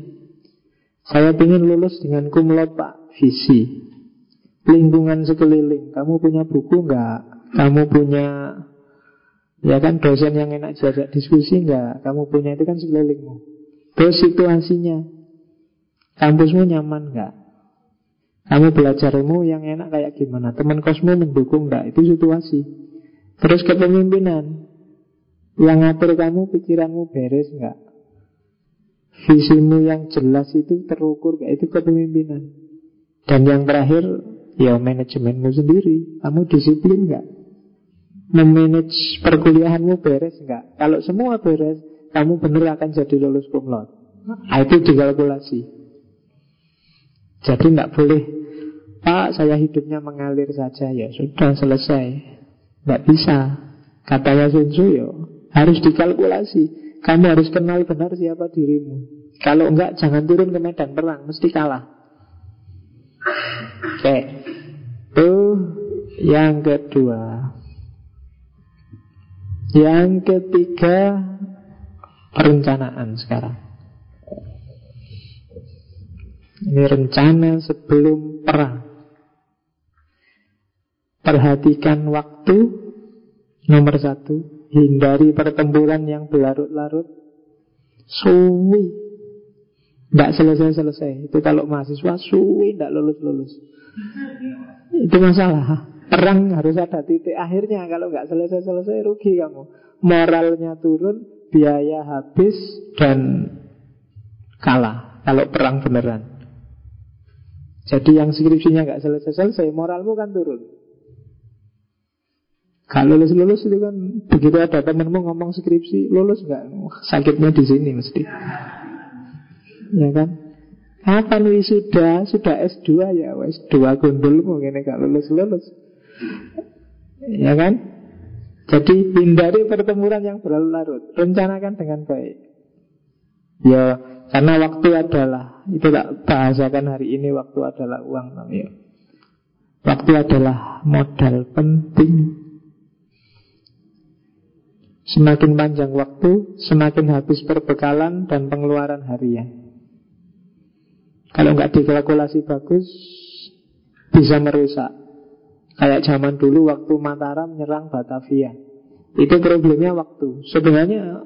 Saya ingin lulus dengan kumlot pak, visi. Lingkungan sekeliling, kamu punya buku enggak? Kamu punya Ya kan dosen yang enak jajak diskusi enggak? Kamu punya itu kan sekelilingmu. Terus situasinya Kampusmu nyaman nggak? Kamu belajar ilmu yang enak kayak gimana? Teman kosmu mendukung nggak? Itu situasi. Terus kepemimpinan. Yang ngatur kamu pikiranmu beres nggak? Visimu yang jelas itu terukur gak? Itu kepemimpinan. Dan yang terakhir ya manajemenmu sendiri. Kamu disiplin nggak? Memanage perkuliahanmu beres nggak? Kalau semua beres, kamu benar akan jadi lulus cum laude. Nah, itu dikalkulasi. Jadi tidak boleh Pak saya hidupnya mengalir saja. Ya sudah selesai. Tidak bisa. Katanya Sun Tzu ya Harus dikalkulasi. Kamu harus kenal benar siapa dirimu. Kalau enggak jangan turun ke medan perang Mesti kalah. Oke. Itu yang kedua. Yang ketiga Perencanaan sekarang ini rencana sebelum perang. Perhatikan waktu Nomor satu. Hindari pertempuran yang berlarut-larut. Suwi. Tidak selesai-selesai. Itu kalau mahasiswa suwi. Tidak lulus-lulus. Itu masalah. Perang harus ada titik akhirnya. Kalau nggak selesai-selesai rugi kamu. Moralnya turun Biaya habis Dan kalah. Kalau perang beneran jadi yang skripsinya nggak selesai-selesai, moralmu kan turun. Kalau lulus-lulus itu kan begitu ada temenmu ngomong skripsi, lulus nggak? Sakitnya di sini mesti. Ya kan? Kapan wisuda? Sudah S2 ya, S2 gundul mungkin gak lulus-lulus. Ya kan? Jadi hindari pertempuran yang berlarut Rencanakan dengan baik Ya karena waktu adalah Itu tak bahasakan hari ini Waktu adalah uang namanya Waktu adalah modal penting Semakin panjang waktu Semakin habis perbekalan Dan pengeluaran harian Kalau nggak dikalkulasi bagus Bisa merusak Kayak zaman dulu waktu Mataram menyerang Batavia. Itu problemnya waktu. Sebenarnya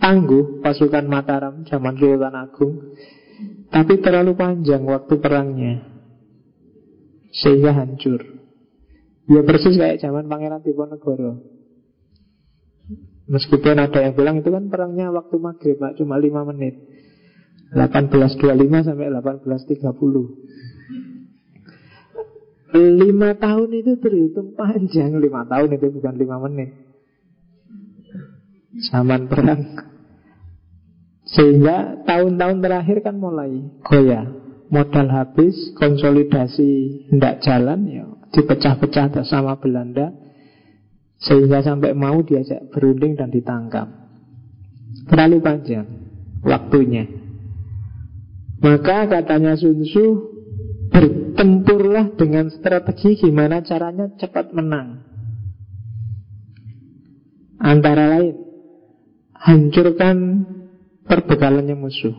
tangguh pasukan Mataram zaman Sultan Agung. Tapi terlalu panjang waktu perangnya. Sehingga hancur. Ya persis kayak zaman Pangeran Diponegoro. Meskipun ada yang bilang itu kan perangnya waktu maghrib Pak, cuma 5 menit 1825 sampai 1830 Lima tahun itu terhitung panjang Lima tahun itu bukan lima menit Zaman perang. Sehingga tahun-tahun terakhir kan mulai goyah. Modal habis, konsolidasi tidak jalan ya Dipecah-pecah sama Belanda. Sehingga sampai mau diajak berunding dan ditangkap. Terlalu panjang waktunya. Maka katanya Sun Tzu Bertempurlah dengan strategi gimana caranya cepat menang. Antara lain, hancurkan perbekalannya musuh.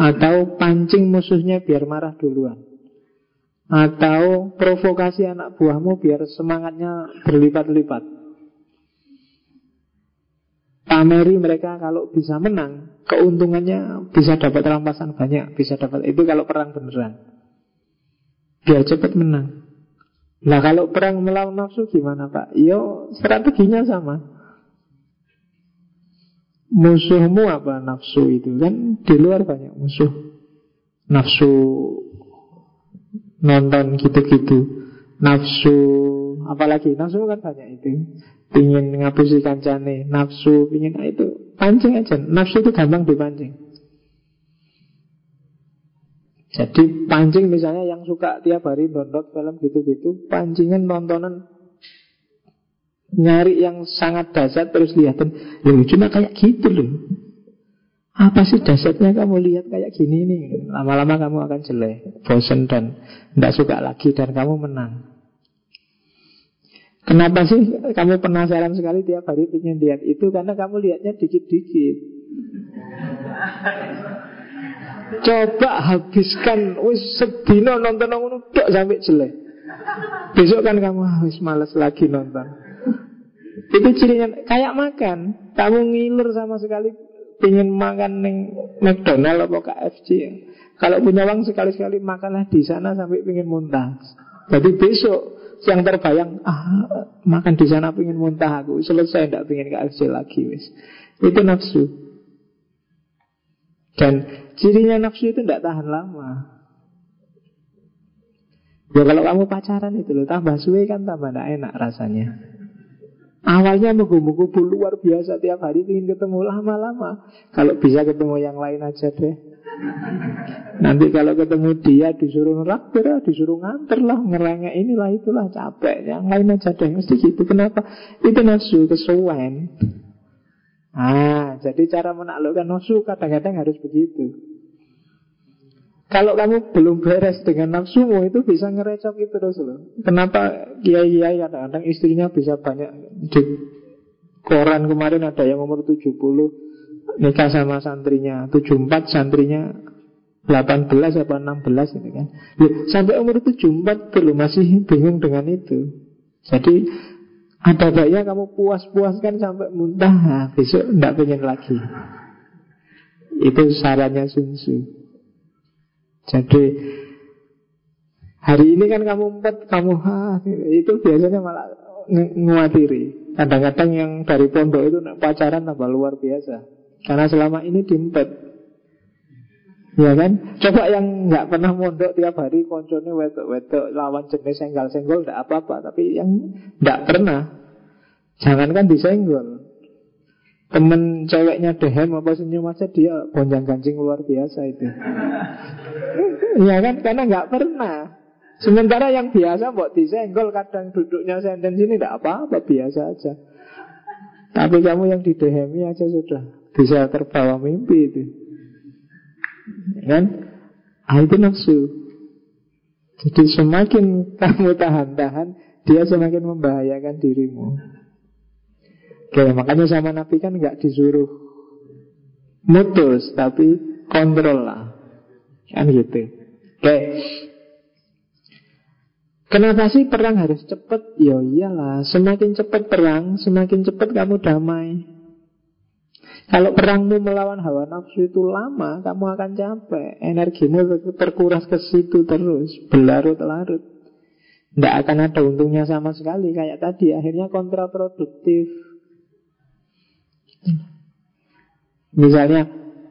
Atau pancing musuhnya biar marah duluan. Atau provokasi anak buahmu biar semangatnya berlipat-lipat. Pameri mereka kalau bisa menang, keuntungannya bisa dapat rampasan banyak, bisa dapat itu kalau perang beneran. Biar cepat menang Nah kalau perang melawan nafsu gimana Pak? Yo strateginya sama Musuhmu apa? Nafsu itu kan Di luar banyak musuh. Nafsu Nonton gitu-gitu. Nafsu Apalagi nafsu kan banyak itu. Pingin ngapusi kancane. Nafsu pingin nah itu Pancing aja. Nafsu itu gampang dipancing. Jadi pancing misalnya yang suka tiap hari nonton film gitu-gitu, pancingan nontonan nyari yang sangat dasar terus lihatin, loh cuma kayak gitu loh. Apa sih dasarnya kamu lihat kayak gini nih? Lama-lama kamu akan jelek, bosan dan tidak suka lagi dan kamu menang. Kenapa sih kamu penasaran sekali tiap hari ingin lihat itu? Karena kamu lihatnya dikit-dikit. Coba habiskan wis sedino nonton ngono sampai jelek. Besok kan kamu wis males lagi nonton. Itu cirinya kayak makan. Kamu ngiler sama sekali ingin makan neng McDonald atau KFC. Kalau punya uang sekali-sekali makanlah di sana sampai ingin muntah. Jadi besok yang terbayang ah makan di sana ingin muntah aku selesai tidak ingin KFC lagi wis. Itu nafsu. Dan cirinya nafsu itu tidak tahan lama. Ya kalau kamu pacaran itu loh, tambah suwe kan tambah tidak enak rasanya. Awalnya menggubu-gubu luar biasa tiap hari ingin ketemu lama-lama. Kalau bisa ketemu yang lain aja deh. Nanti kalau ketemu dia disuruh ngeraktir lah, disuruh nganter lah, ngerengek inilah itulah capek. Yang lain aja deh, mesti gitu. Kenapa? Itu nafsu kesuwen. Ah, jadi cara menaklukkan nafsu kadang-kadang harus begitu. Kalau kamu belum beres dengan nafsumu itu bisa ngerecok itu terus loh. Kenapa kiai-kiai kadang-kadang istrinya bisa banyak di koran kemarin ada yang umur 70 nikah sama santrinya 74 santrinya 18 apa 16 ini kan. Loh, sampai umur 74 tuh loh masih bingung dengan itu. Jadi ada baiknya kamu puas-puaskan sampai muntah nah, Besok tidak pengen lagi Itu sarannya Sun Tzu Jadi Hari ini kan kamu empat Kamu ha, Itu biasanya malah nguatiri Kadang-kadang yang dari pondok itu Pacaran tambah luar biasa Karena selama ini diempet Ya kan? Coba yang nggak pernah mondok tiap hari koncone wetok-wetok lawan jenis senggol-senggol nggak apa-apa, tapi yang nggak pernah jangankan disenggol. Temen ceweknya dehem apa senyum aja dia bonjang ganjing luar biasa itu. ya kan? Karena nggak pernah. Sementara yang biasa buat disenggol kadang duduknya senden sini tidak apa-apa biasa aja. Tapi kamu yang didehemi aja sudah bisa terbawa mimpi itu. Kan? Ah, itu nafsu. Jadi semakin kamu tahan-tahan, dia semakin membahayakan dirimu. Oke, makanya sama Nabi kan nggak disuruh mutus, tapi kontrol lah. Kan gitu. Oke. Kenapa sih perang harus cepat? Ya iyalah, semakin cepat perang, semakin cepat kamu damai. Kalau perangmu melawan hawa nafsu itu lama, kamu akan capek. Energimu terkuras ke situ terus, berlarut-larut. Tidak akan ada untungnya sama sekali. Kayak tadi, akhirnya kontraproduktif. Misalnya,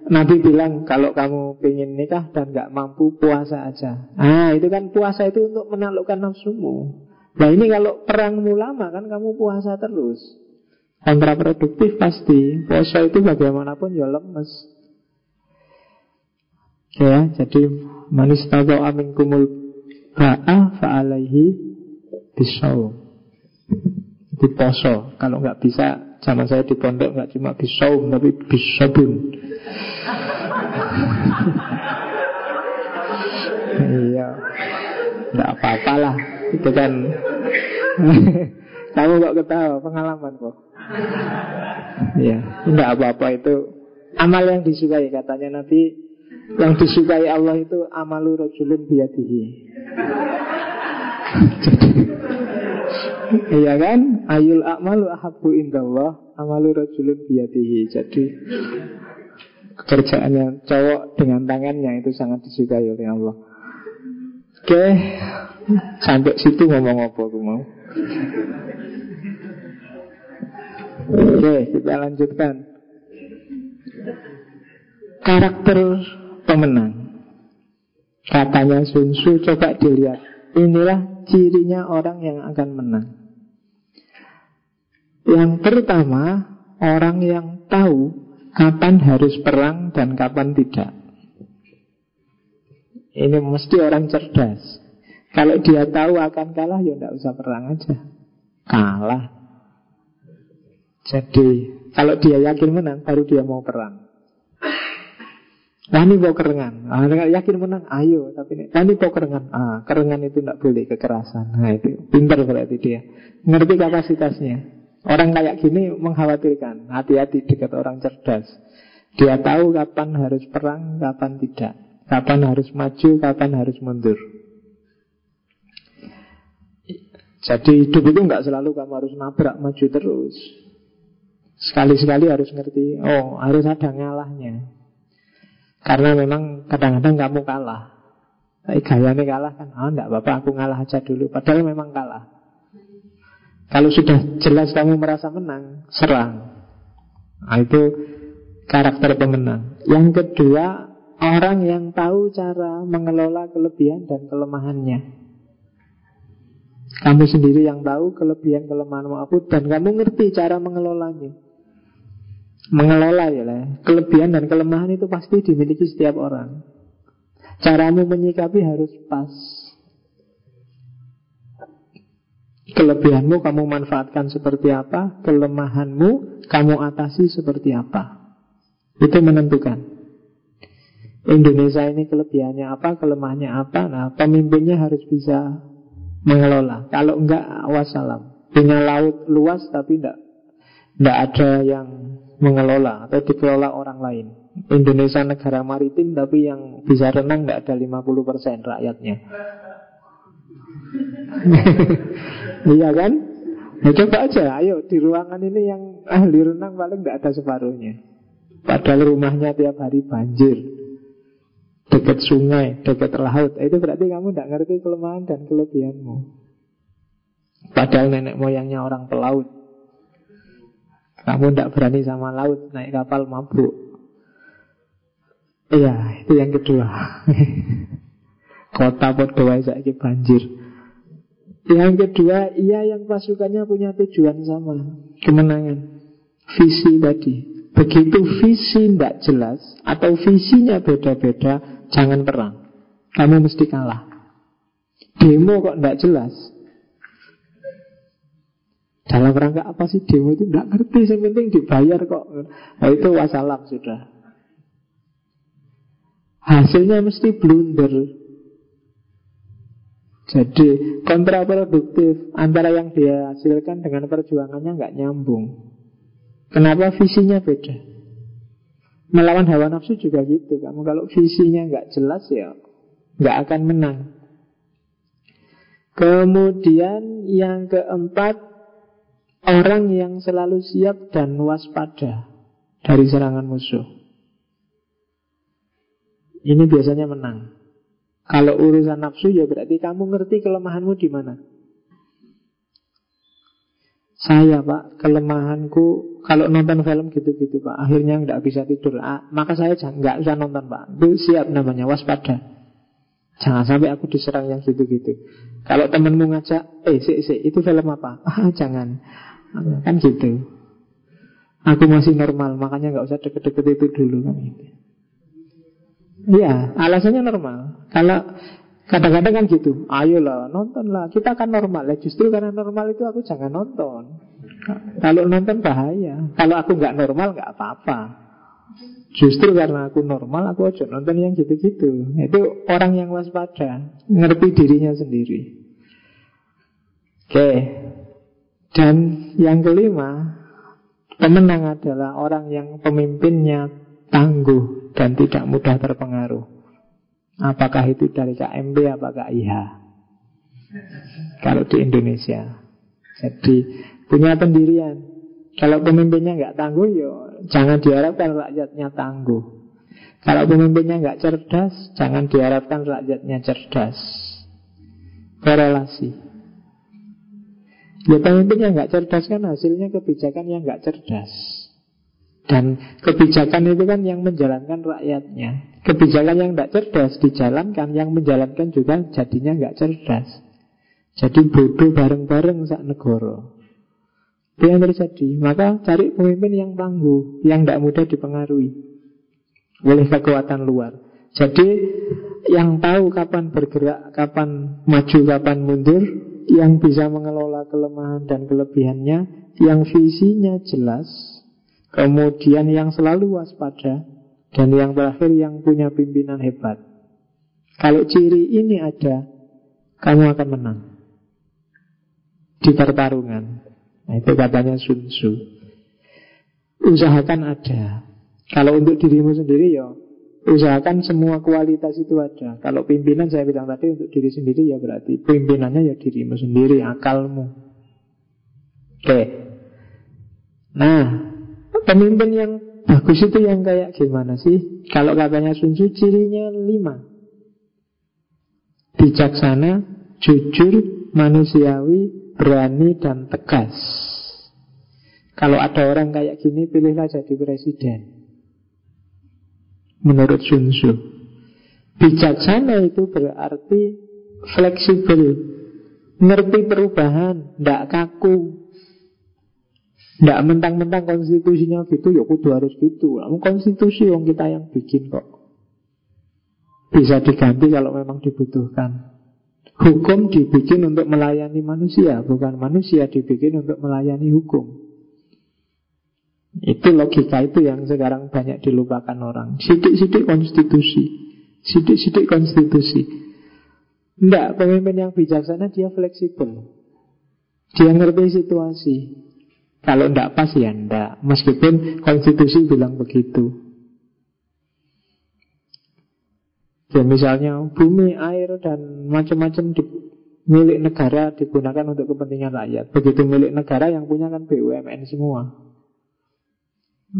Nabi bilang kalau kamu ingin nikah dan gak mampu puasa aja. Ah, itu kan puasa itu untuk menaklukkan nafsumu. Nah ini kalau perangmu lama kan kamu puasa terus. Kontraproduktif pasti Puasa itu bagaimanapun ya lemes Ya, jadi manis tahu amin kumul ba'a fa'alaihi bisau Di poso Kalau nggak bisa Zaman saya di pondok nggak cuma bisau Tapi bisobun Iya. Nggak apa-apa lah Itu kan. Kamu kok ketawa? Pengalaman kok. Ya, tidak apa-apa itu. Amal yang disukai katanya Nabi. Yang disukai Allah itu amalu rojulun. Iya kan? Ayul akmalu ahabu indallah amalu rojulun biadihi. Jadi kerjaannya cowok dengan tangannya itu sangat disukai oleh Allah. Oke, sampai situ ngomong apa aku mau. Oke, kita lanjutkan. Karakter pemenang. Katanya Sun Tzu, coba dilihat. Inilah cirinya orang yang akan menang. Yang pertama, orang yang tahu kapan harus perang dan kapan tidak. Ini mesti orang cerdas. Kalau dia tahu akan kalah, ya tidak usah perang aja. Kalah. Jadi kalau dia yakin menang baru dia mau perang. Nah ini mau kerengan ah, Yakin menang, ayo Tapi nah, ini mau kerengan ah, Kerengan itu tidak boleh, kekerasan Nah itu, pintar berarti dia Ngerti kapasitasnya Orang kayak gini mengkhawatirkan. Hati-hati dekat orang cerdas. Dia tahu kapan harus perang, kapan tidak. Kapan harus maju, kapan harus mundur. Jadi hidup itu nggak selalu kamu harus nabrak maju terus. Sekali-sekali harus ngerti Oh harus ada ngalahnya. Karena memang kadang-kadang kamu kalah. Tapi gayanya kalah kan? Oh enggak bapak aku ngalah aja dulu. Padahal memang kalah Kalau sudah jelas kamu merasa menang Serang Nah itu karakter pemenang Yang kedua Orang yang tahu cara mengelola kelebihan dan kelemahannya kamu sendiri yang tahu kelebihan kelemahan aku dan kamu ngerti cara mengelolanya mengelola ya lah. Kelebihan dan kelemahan itu pasti dimiliki setiap orang. Caramu menyikapi harus pas. Kelebihanmu kamu manfaatkan seperti apa, kelemahanmu kamu atasi seperti apa. Itu menentukan. Indonesia ini kelebihannya apa, kelemahannya apa. Nah, pemimpinnya harus bisa mengelola. Kalau enggak, wassalam. Punya laut luas tapi enggak, enggak ada yang mengelola atau dikelola orang lain. Indonesia negara maritim tapi yang bisa renang tidak ada 50% rakyatnya. iya kan? Ya coba aja, ayo di ruangan ini yang ahli renang paling tidak ada separuhnya. Padahal rumahnya tiap hari banjir Dekat sungai, dekat laut Itu berarti kamu tidak ngerti kelemahan dan kelebihanmu Padahal nenek moyangnya orang pelaut kamu tidak berani sama laut Naik kapal mabuk Iya, itu yang kedua. Kota Podoa saya banjir. Yang kedua, ia yang pasukannya punya tujuan sama, kemenangan. Visi tadi. Begitu visi tidak jelas atau visinya beda-beda, jangan perang. Kamu mesti kalah. Demo kok tidak jelas. Dalam rangka apa sih demo itu tidak ngerti, yang penting dibayar kok. Nah, itu wassalam sudah. Hasilnya mesti blunder. Jadi kontraproduktif antara yang dia hasilkan dengan perjuangannya nggak nyambung. Kenapa visinya beda? Melawan hawa nafsu juga gitu. Kamu kalau visinya nggak jelas ya nggak akan menang. Kemudian yang keempat orang yang selalu siap dan waspada dari serangan musuh. Ini biasanya menang. Kalau urusan nafsu ya berarti kamu ngerti kelemahanmu di mana. Saya pak, kelemahanku kalau nonton film gitu-gitu pak, akhirnya nggak bisa tidur. Ah, maka saya nggak usah nonton pak. Itu siap namanya waspada. Jangan sampai aku diserang yang gitu-gitu. Kalau temenmu ngajak, eh si, si, itu film apa? Ah jangan, kan gitu. Aku masih normal, makanya nggak usah deket-deket itu dulu kan gitu. Iya, alasannya normal. Kalau kadang-kadang kan gitu, ayolah nontonlah, kita kan normal. Ya, justru karena normal itu aku jangan nonton. Kalau nonton bahaya. Kalau aku nggak normal nggak apa-apa. Justru karena aku normal, aku aja nonton yang gitu-gitu. Itu orang yang waspada, ngerti dirinya sendiri. Oke, dan yang kelima, pemenang adalah orang yang pemimpinnya tangguh dan tidak mudah terpengaruh. Apakah itu dari KMB, apakah IH? Kalau di Indonesia. Jadi punya pendirian. Kalau pemimpinnya nggak tangguh, yo jangan diharapkan rakyatnya tangguh. Kalau pemimpinnya nggak cerdas, jangan diharapkan rakyatnya cerdas. Korelasi. Ya pemimpinnya nggak cerdas kan hasilnya kebijakan yang nggak cerdas. Dan kebijakan itu kan yang menjalankan rakyatnya. Kebijakan yang tidak cerdas dijalankan Yang menjalankan juga jadinya nggak cerdas. Jadi bodoh bareng-bareng saat negara. Itu yang terjadi. Maka cari pemimpin yang tangguh Yang tidak mudah dipengaruhi Oleh kekuatan luar. Jadi yang tahu kapan bergerak Kapan maju, kapan mundur Yang bisa mengelola kelemahan dan kelebihannya Yang visinya jelas Kemudian yang selalu waspada Dan yang terakhir yang punya pimpinan hebat. Kalau ciri ini ada Kamu akan menang. Di pertarungan. Nah itu katanya Sun Tzu. Usahakan ada. Kalau untuk dirimu sendiri ya Usahakan semua kualitas itu ada. Kalau pimpinan saya bilang tadi untuk diri sendiri ya berarti Pimpinannya ya dirimu sendiri Akalmu. Oke. Nah Pemimpin yang bagus itu yang kayak gimana sih? Kalau katanya Sun cirinya lima. Bijaksana, jujur, manusiawi, berani, dan tegas. Kalau ada orang kayak gini pilihlah jadi presiden. Menurut Sun Tzu. Bijaksana itu berarti fleksibel. Ngerti perubahan, tidak kaku tidak mentang-mentang konstitusinya gitu, ya kudu harus gitu. Namun konstitusi yang kita yang bikin kok. Bisa diganti kalau memang dibutuhkan. Hukum dibikin untuk melayani manusia, bukan manusia dibikin untuk melayani hukum. Itu logika itu yang sekarang banyak dilupakan orang. Sidik-sidik konstitusi. Sidik-sidik konstitusi. Tidak, pemimpin yang bijaksana dia fleksibel. Dia ngerti situasi. Kalau tidak pas ya tidak Meskipun konstitusi bilang begitu. Ya misalnya bumi, air, dan macam-macam di, milik negara digunakan untuk kepentingan rakyat. Begitu milik negara yang punya kan BUMN semua.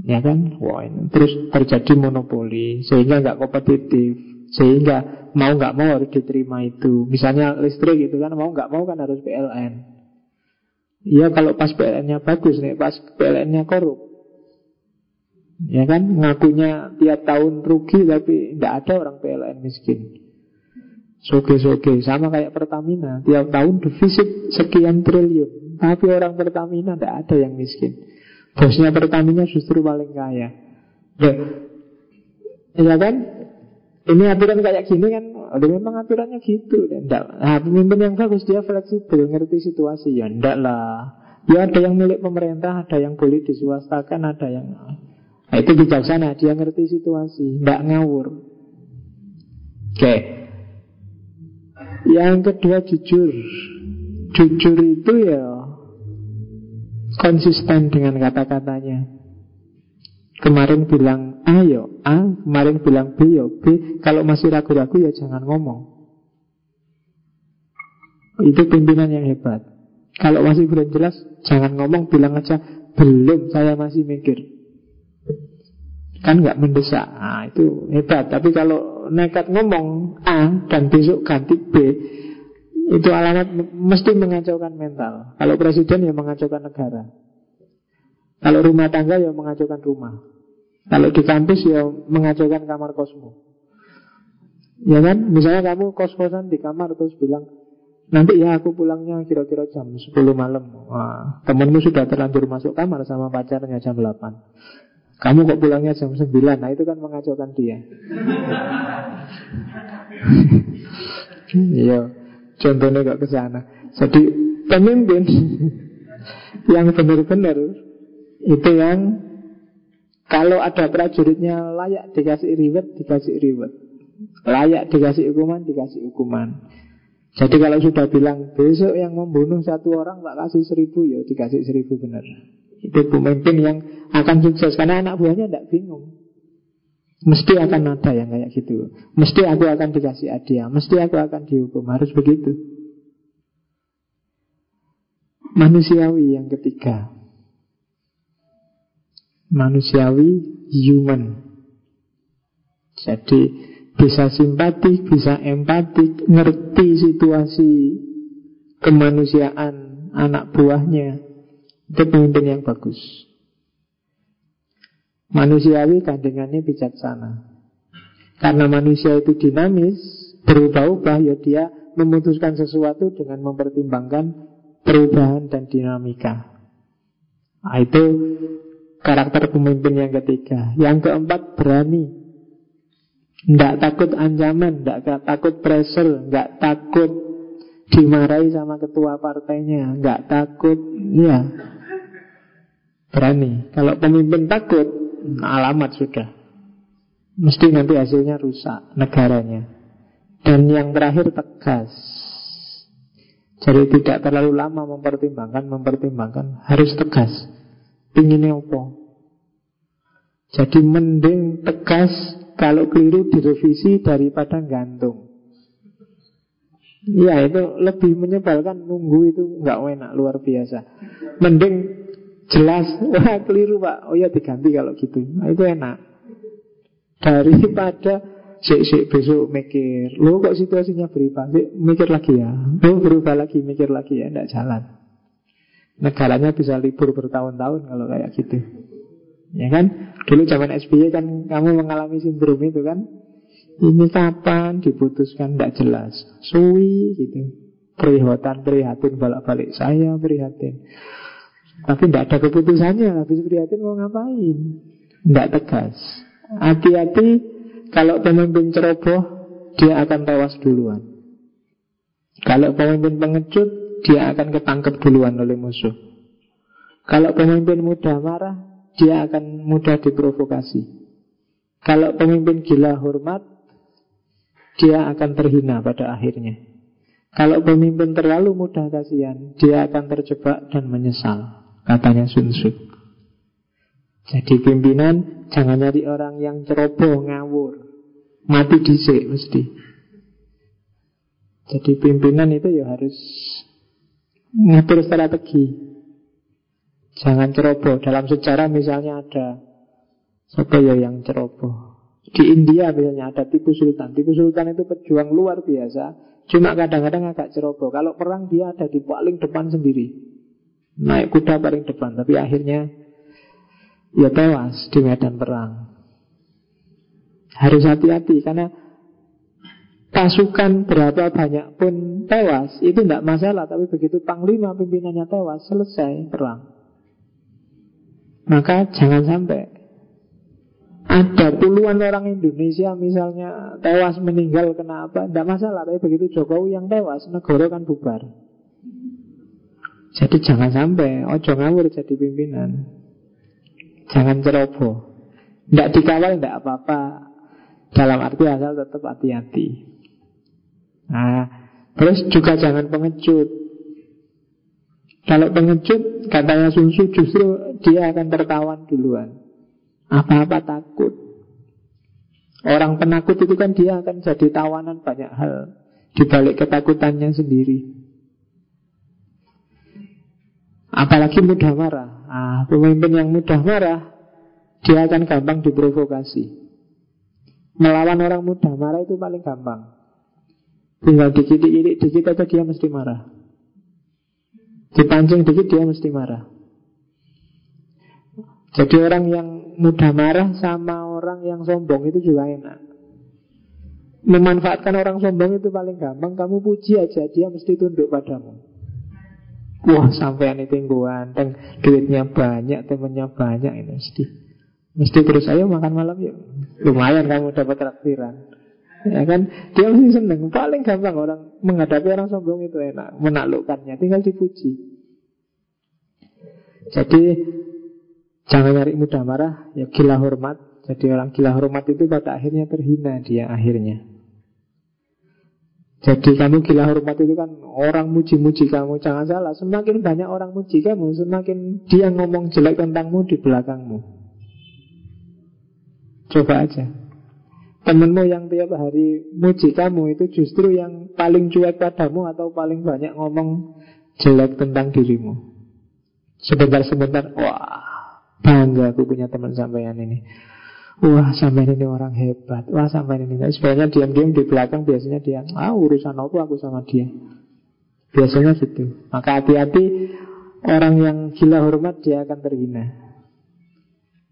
Ya kan? Wah, ini. Terus terjadi monopoli Sehingga nggak kompetitif Sehingga mau nggak mau harus diterima itu. Misalnya listrik gitu kan Mau nggak mau kan harus PLN Iya kalau pas PLN-nya bagus nih, pas PLN-nya korup. Ya kan, ngakunya tiap tahun rugi tapi tidak ada orang PLN miskin. Soge-soge, sama kayak Pertamina, tiap tahun defisit sekian triliun. Tapi orang Pertamina tidak ada yang miskin. Bosnya Pertamina justru paling kaya. Ya, ya kan? Ini aturan kayak gini kan, ada memang aturannya gitu. Enggak. Nah, pemimpin yang bagus dia fleksibel, ngerti situasi. Ya enggak lah. Ya ada yang milik pemerintah, ada yang boleh diswastakan, ada yang Nah, itu bijaksana, dia ngerti situasi, tidak ngawur. Oke. Yang kedua jujur. Jujur itu ya konsisten dengan kata-katanya. Kemarin bilang A ya A, kemarin bilang B ya B. Kalau masih ragu-ragu ya jangan ngomong. Itu pimpinan yang hebat. Kalau masih belum jelas, jangan ngomong, bilang aja belum, saya masih mikir. Kan nggak mendesak nah, Itu hebat Tapi kalau nekat ngomong A dan besok ganti B Itu alamat mesti mengacaukan mental Kalau presiden ya mengacaukan negara Kalau rumah tangga ya mengacaukan rumah. Kalau di kampus ya mengacaukan kamar kosmo. Ya kan? Misalnya kamu kos-kosan di kamar terus bilang Nanti ya aku pulangnya kira-kira jam 10 malam. Wah, Temenmu sudah terlanjur masuk kamar sama pacarnya jam 8 kamu kok pulangnya jam 9 Nah itu kan mengacaukan dia. Iya Contohnya kok ke sana. Jadi pemimpin Yang benar-benar Itu yang Kalau ada prajuritnya layak dikasih reward Dikasih reward Layak dikasih hukuman Dikasih hukuman Jadi kalau sudah bilang Besok yang membunuh satu orang Tak kasih seribu ya dikasih seribu benar Itu pemimpin yang akan sukses karena anak buahnya tidak bingung. Mesti akan ada yang kayak gitu. Mesti aku akan dikasih hadiah, mesti aku akan dihukum. Harus begitu. Manusiawi yang ketiga. Manusiawi human. Jadi bisa simpati, bisa empati, ngerti situasi kemanusiaan anak buahnya. Itu pemimpin yang bagus. Manusiawi kandungannya bijaksana. Karena manusia itu dinamis, berubah-ubah, ya dia memutuskan sesuatu dengan mempertimbangkan perubahan dan dinamika. Nah, itu karakter pemimpin yang ketiga. Yang keempat, berani. Tidak takut ancaman, tidak takut pressure, tidak takut dimarahi sama ketua partainya, nggak takut, ya berani. Kalau pemimpin takut, alamat sudah. Mesti nanti hasilnya rusak negaranya. Dan yang terakhir tegas. Jadi tidak terlalu lama mempertimbangkan, mempertimbangkan, harus tegas. Pinginnya apa? Jadi mending tegas kalau keliru direvisi daripada gantung. Iya itu lebih menyebalkan nunggu itu nggak enak luar biasa. Mending Jelas, wah keliru pak. Oh ya diganti kalau gitu. Nah, Itu enak. Daripada Sik, sik, besok mikir Lo kok situasinya berubah Sik, mikir lagi ya. Lo berubah lagi, mikir lagi ya Tidak jalan. Negaranya bisa libur bertahun-tahun Kalau kayak gitu Ya kan? Dulu zaman SBY kan Kamu mengalami sindrom itu kan? Ini kapan diputuskan? Tidak jelas. Suwi gitu. Prihatin, prihatin balik-balik saya prihatin. Tapi tidak ada keputusannya. Habis prihatin mau ngapain? Tidak tegas. Hati-hati Kalau pemimpin ceroboh Dia akan tewas duluan. Kalau pemimpin pengecut Dia akan ketangkep duluan oleh musuh. Kalau pemimpin mudah marah Dia akan mudah diprovokasi. Kalau pemimpin gila hormat Dia akan terhina pada akhirnya. Kalau pemimpin terlalu mudah kasihan, dia akan terjebak dan menyesal. Katanya Sun Tzu. Jadi pimpinan Jangan nyari orang yang ceroboh ngawur. Mati dicek mesti. Jadi pimpinan itu ya harus Ngatur strategi Jangan ceroboh. Dalam sejarah misalnya ada Siapa ya yang ceroboh. Di India misalnya ada Tipu Sultan. Tipu Sultan itu pejuang luar biasa. Cuma kadang-kadang agak ceroboh. Kalau perang dia ada di paling depan sendiri. Naik kuda paling depan. Tapi akhirnya ya tewas di medan perang. Harus hati-hati karena pasukan berapa banyak pun tewas itu tidak masalah, tapi begitu panglima pimpinannya tewas selesai perang. Maka jangan sampai ada puluhan orang Indonesia misalnya tewas meninggal kena apa, tidak masalah. Tapi begitu Jokowi yang tewas, negara kan bubar. Jadi jangan sampai ojo ngawur jadi pimpinan. Jangan ceroboh. Tidak dikawal tidak apa-apa. Dalam arti asal tetap hati-hati. Nah, terus juga jangan pengecut. Kalau pengecut, katanya Sun Tzu justru dia akan tertawan duluan. Apa-apa takut. Orang penakut itu kan dia akan jadi tawanan banyak hal di balik ketakutannya sendiri. Apalagi mudah marah. Ah, pemimpin yang mudah marah, dia akan gampang diprovokasi. Melawan orang mudah marah itu paling gampang. Tinggal dikit-dikit dikit aja dia mesti marah. Dipancing dikit dia mesti marah. Jadi orang yang mudah marah sama orang yang sombong itu juga enak. Memanfaatkan orang sombong itu paling gampang. Kamu puji aja, dia mesti tunduk padamu. Wah sampean itu yang ganteng Duitnya banyak, temennya banyak ini mesti Mesti terus ayo makan malam yuk Lumayan kamu dapat traktiran Ya kan Dia mesti seneng Paling gampang orang menghadapi orang sombong itu enak Menaklukkannya Tinggal dipuji Jadi Jangan nyari mudah marah, ya gila hormat. Jadi orang gila hormat itu pada akhirnya terhina dia akhirnya. Jadi kamu gila hormat itu kan orang muji-muji kamu. Jangan salah, semakin banyak orang muji kamu, semakin dia ngomong jelek tentangmu di belakangmu. Coba aja. Temenmu yang tiap hari muji kamu itu justru yang paling cuek padamu atau paling banyak ngomong jelek tentang dirimu. Sebentar-sebentar, wah Bangga aku punya teman sampean ini. Wah sampean ini orang hebat. Wah sampean ini. Sebenarnya diam-diam di belakang biasanya dia. Ah urusan apa aku sama dia. Biasanya gitu. Maka hati-hati orang yang gila hormat dia akan terhina.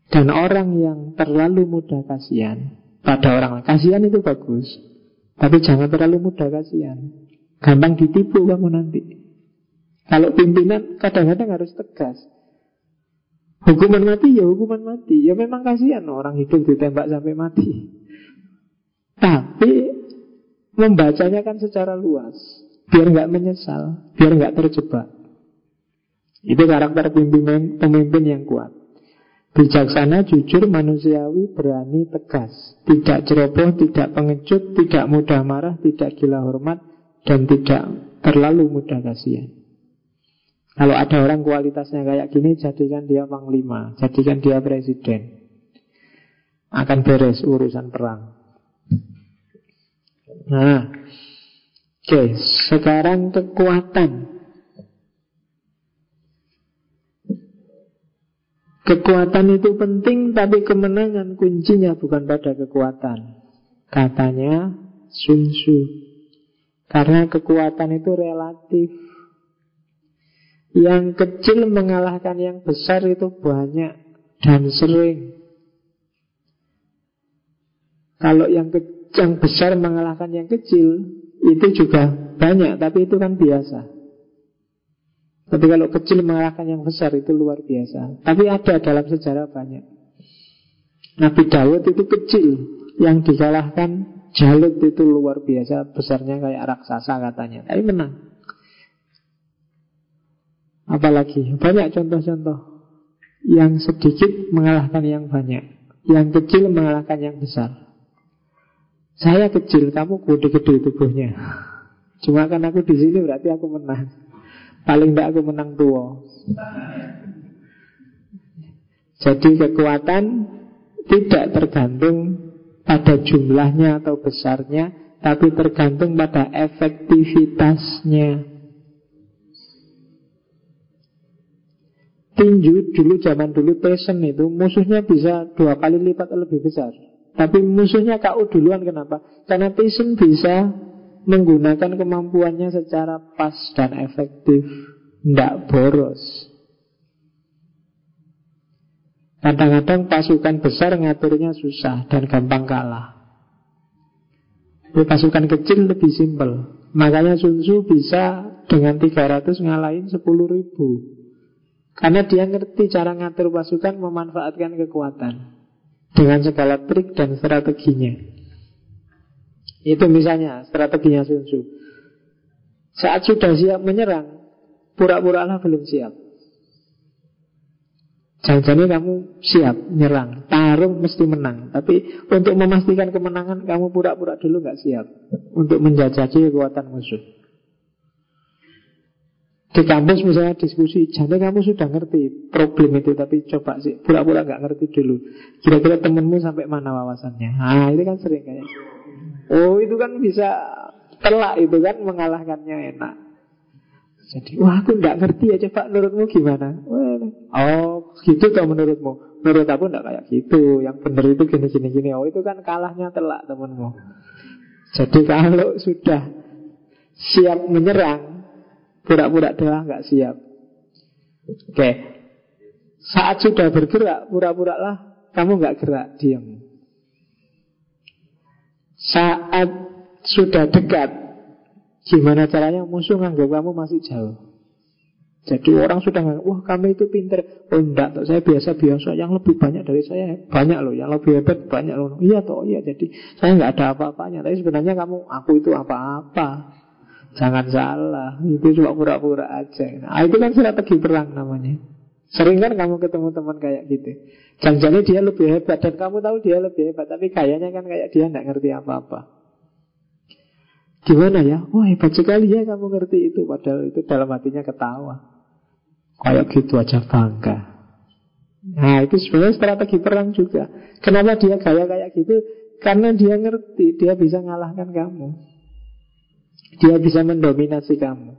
Dan orang yang terlalu mudah kasihan pada orang. Kasihan itu bagus. Tapi jangan terlalu mudah kasihan. Gampang ditipu kamu nanti. Kalau pimpinan kadang-kadang harus tegas. Hukuman mati ya hukuman mati Ya memang kasihan orang hidup ditembak sampai mati Tapi Membacanya kan secara luas Biar nggak menyesal Biar nggak terjebak Itu karakter pemimpin, pemimpin yang kuat Bijaksana, jujur, manusiawi, berani, tegas Tidak ceroboh, tidak pengecut Tidak mudah marah, tidak gila hormat Dan tidak terlalu mudah kasihan kalau ada orang kualitasnya kayak gini, jadikan dia panglima, jadikan dia presiden. Akan beres urusan perang. Nah, oke, okay, sekarang kekuatan. Kekuatan itu penting, tapi kemenangan kuncinya bukan pada kekuatan. Katanya Sun Tzu. Karena kekuatan itu relatif. Yang kecil mengalahkan yang besar itu banyak dan sering. Kalau yang, yang besar mengalahkan yang kecil itu juga banyak, tapi itu kan biasa. Tapi kalau kecil mengalahkan yang besar itu luar biasa. Tapi ada dalam sejarah banyak. Nabi Dawud itu kecil, yang dikalahkan Jalut itu luar biasa, besarnya kayak raksasa katanya. Tapi menang. Apalagi banyak contoh-contoh yang sedikit mengalahkan yang banyak, yang kecil mengalahkan yang besar. Saya kecil, kamu gede-gede tubuhnya. Cuma kan aku di sini berarti aku menang. Paling tidak aku menang tua. Jadi kekuatan tidak tergantung pada jumlahnya atau besarnya, tapi tergantung pada efektivitasnya. Tinju dulu zaman dulu Tyson itu musuhnya bisa dua kali lipat lebih besar. Tapi musuhnya KO duluan kenapa? Karena Tyson bisa menggunakan kemampuannya secara pas dan efektif. Tidak boros. Kadang-kadang pasukan besar ngaturnya susah dan gampang kalah. Pasukan kecil lebih simpel. Makanya Sun Tzu bisa dengan 300 ngalahin 10 ribu. Karena dia ngerti cara ngatur pasukan memanfaatkan kekuatan. Dengan segala trik dan strateginya. Itu misalnya strateginya Sun Tzu. Saat sudah siap menyerang, pura-puralah belum siap. Jangan-jangan kamu siap nyerang Tarung mesti menang Tapi untuk memastikan kemenangan Kamu pura-pura dulu gak siap Untuk menjajaki kekuatan musuh Di kampus misalnya diskusi Jadi kamu sudah ngerti problem itu Tapi coba sih pura-pura gak ngerti dulu Kira-kira temenmu sampai mana wawasannya Nah itu kan sering kayak gitu. Oh itu kan bisa telak itu kan Mengalahkannya enak jadi, wah aku nggak ngerti ya coba menurutmu gimana? Oh, gitu toh menurutmu? Menurut aku nggak kayak gitu. Yang benar itu gini gini gini. Oh, itu kan kalahnya telak temenmu. Jadi kalau sudah siap menyerang, pura-pura doang nggak siap. Oke, saat sudah bergerak, pura-pura lah kamu nggak gerak, diam. Saat sudah dekat, Gimana caranya? Musuh nganggap kamu masih jauh. Jadi orang sudah nganggap Wah kami itu pinter. Oh enggak, toh, saya biasa-biasa. Yang lebih banyak dari saya banyak loh. Yang lebih hebat banyak loh. Iya toh, iya Jadi saya nggak ada apa-apanya. Tapi sebenarnya kamu, aku itu apa-apa. Jangan salah. Itu cuma pura-pura aja. Nah itu kan strategi perang namanya Sering kan kamu ketemu teman kayak gitu. Jangan-jangan dia lebih hebat Dan kamu tahu dia lebih hebat Tapi kayaknya kan kayak dia nggak ngerti apa-apa. Gimana ya? Wah hebat sekali ya kamu ngerti itu. Padahal itu dalam hatinya ketawa. Kayak gitu aja bangga. Nah itu sebenarnya strategi perang juga. Kenapa dia gaya kayak gitu? Karena dia ngerti Dia bisa ngalahkan kamu. Dia bisa mendominasi kamu.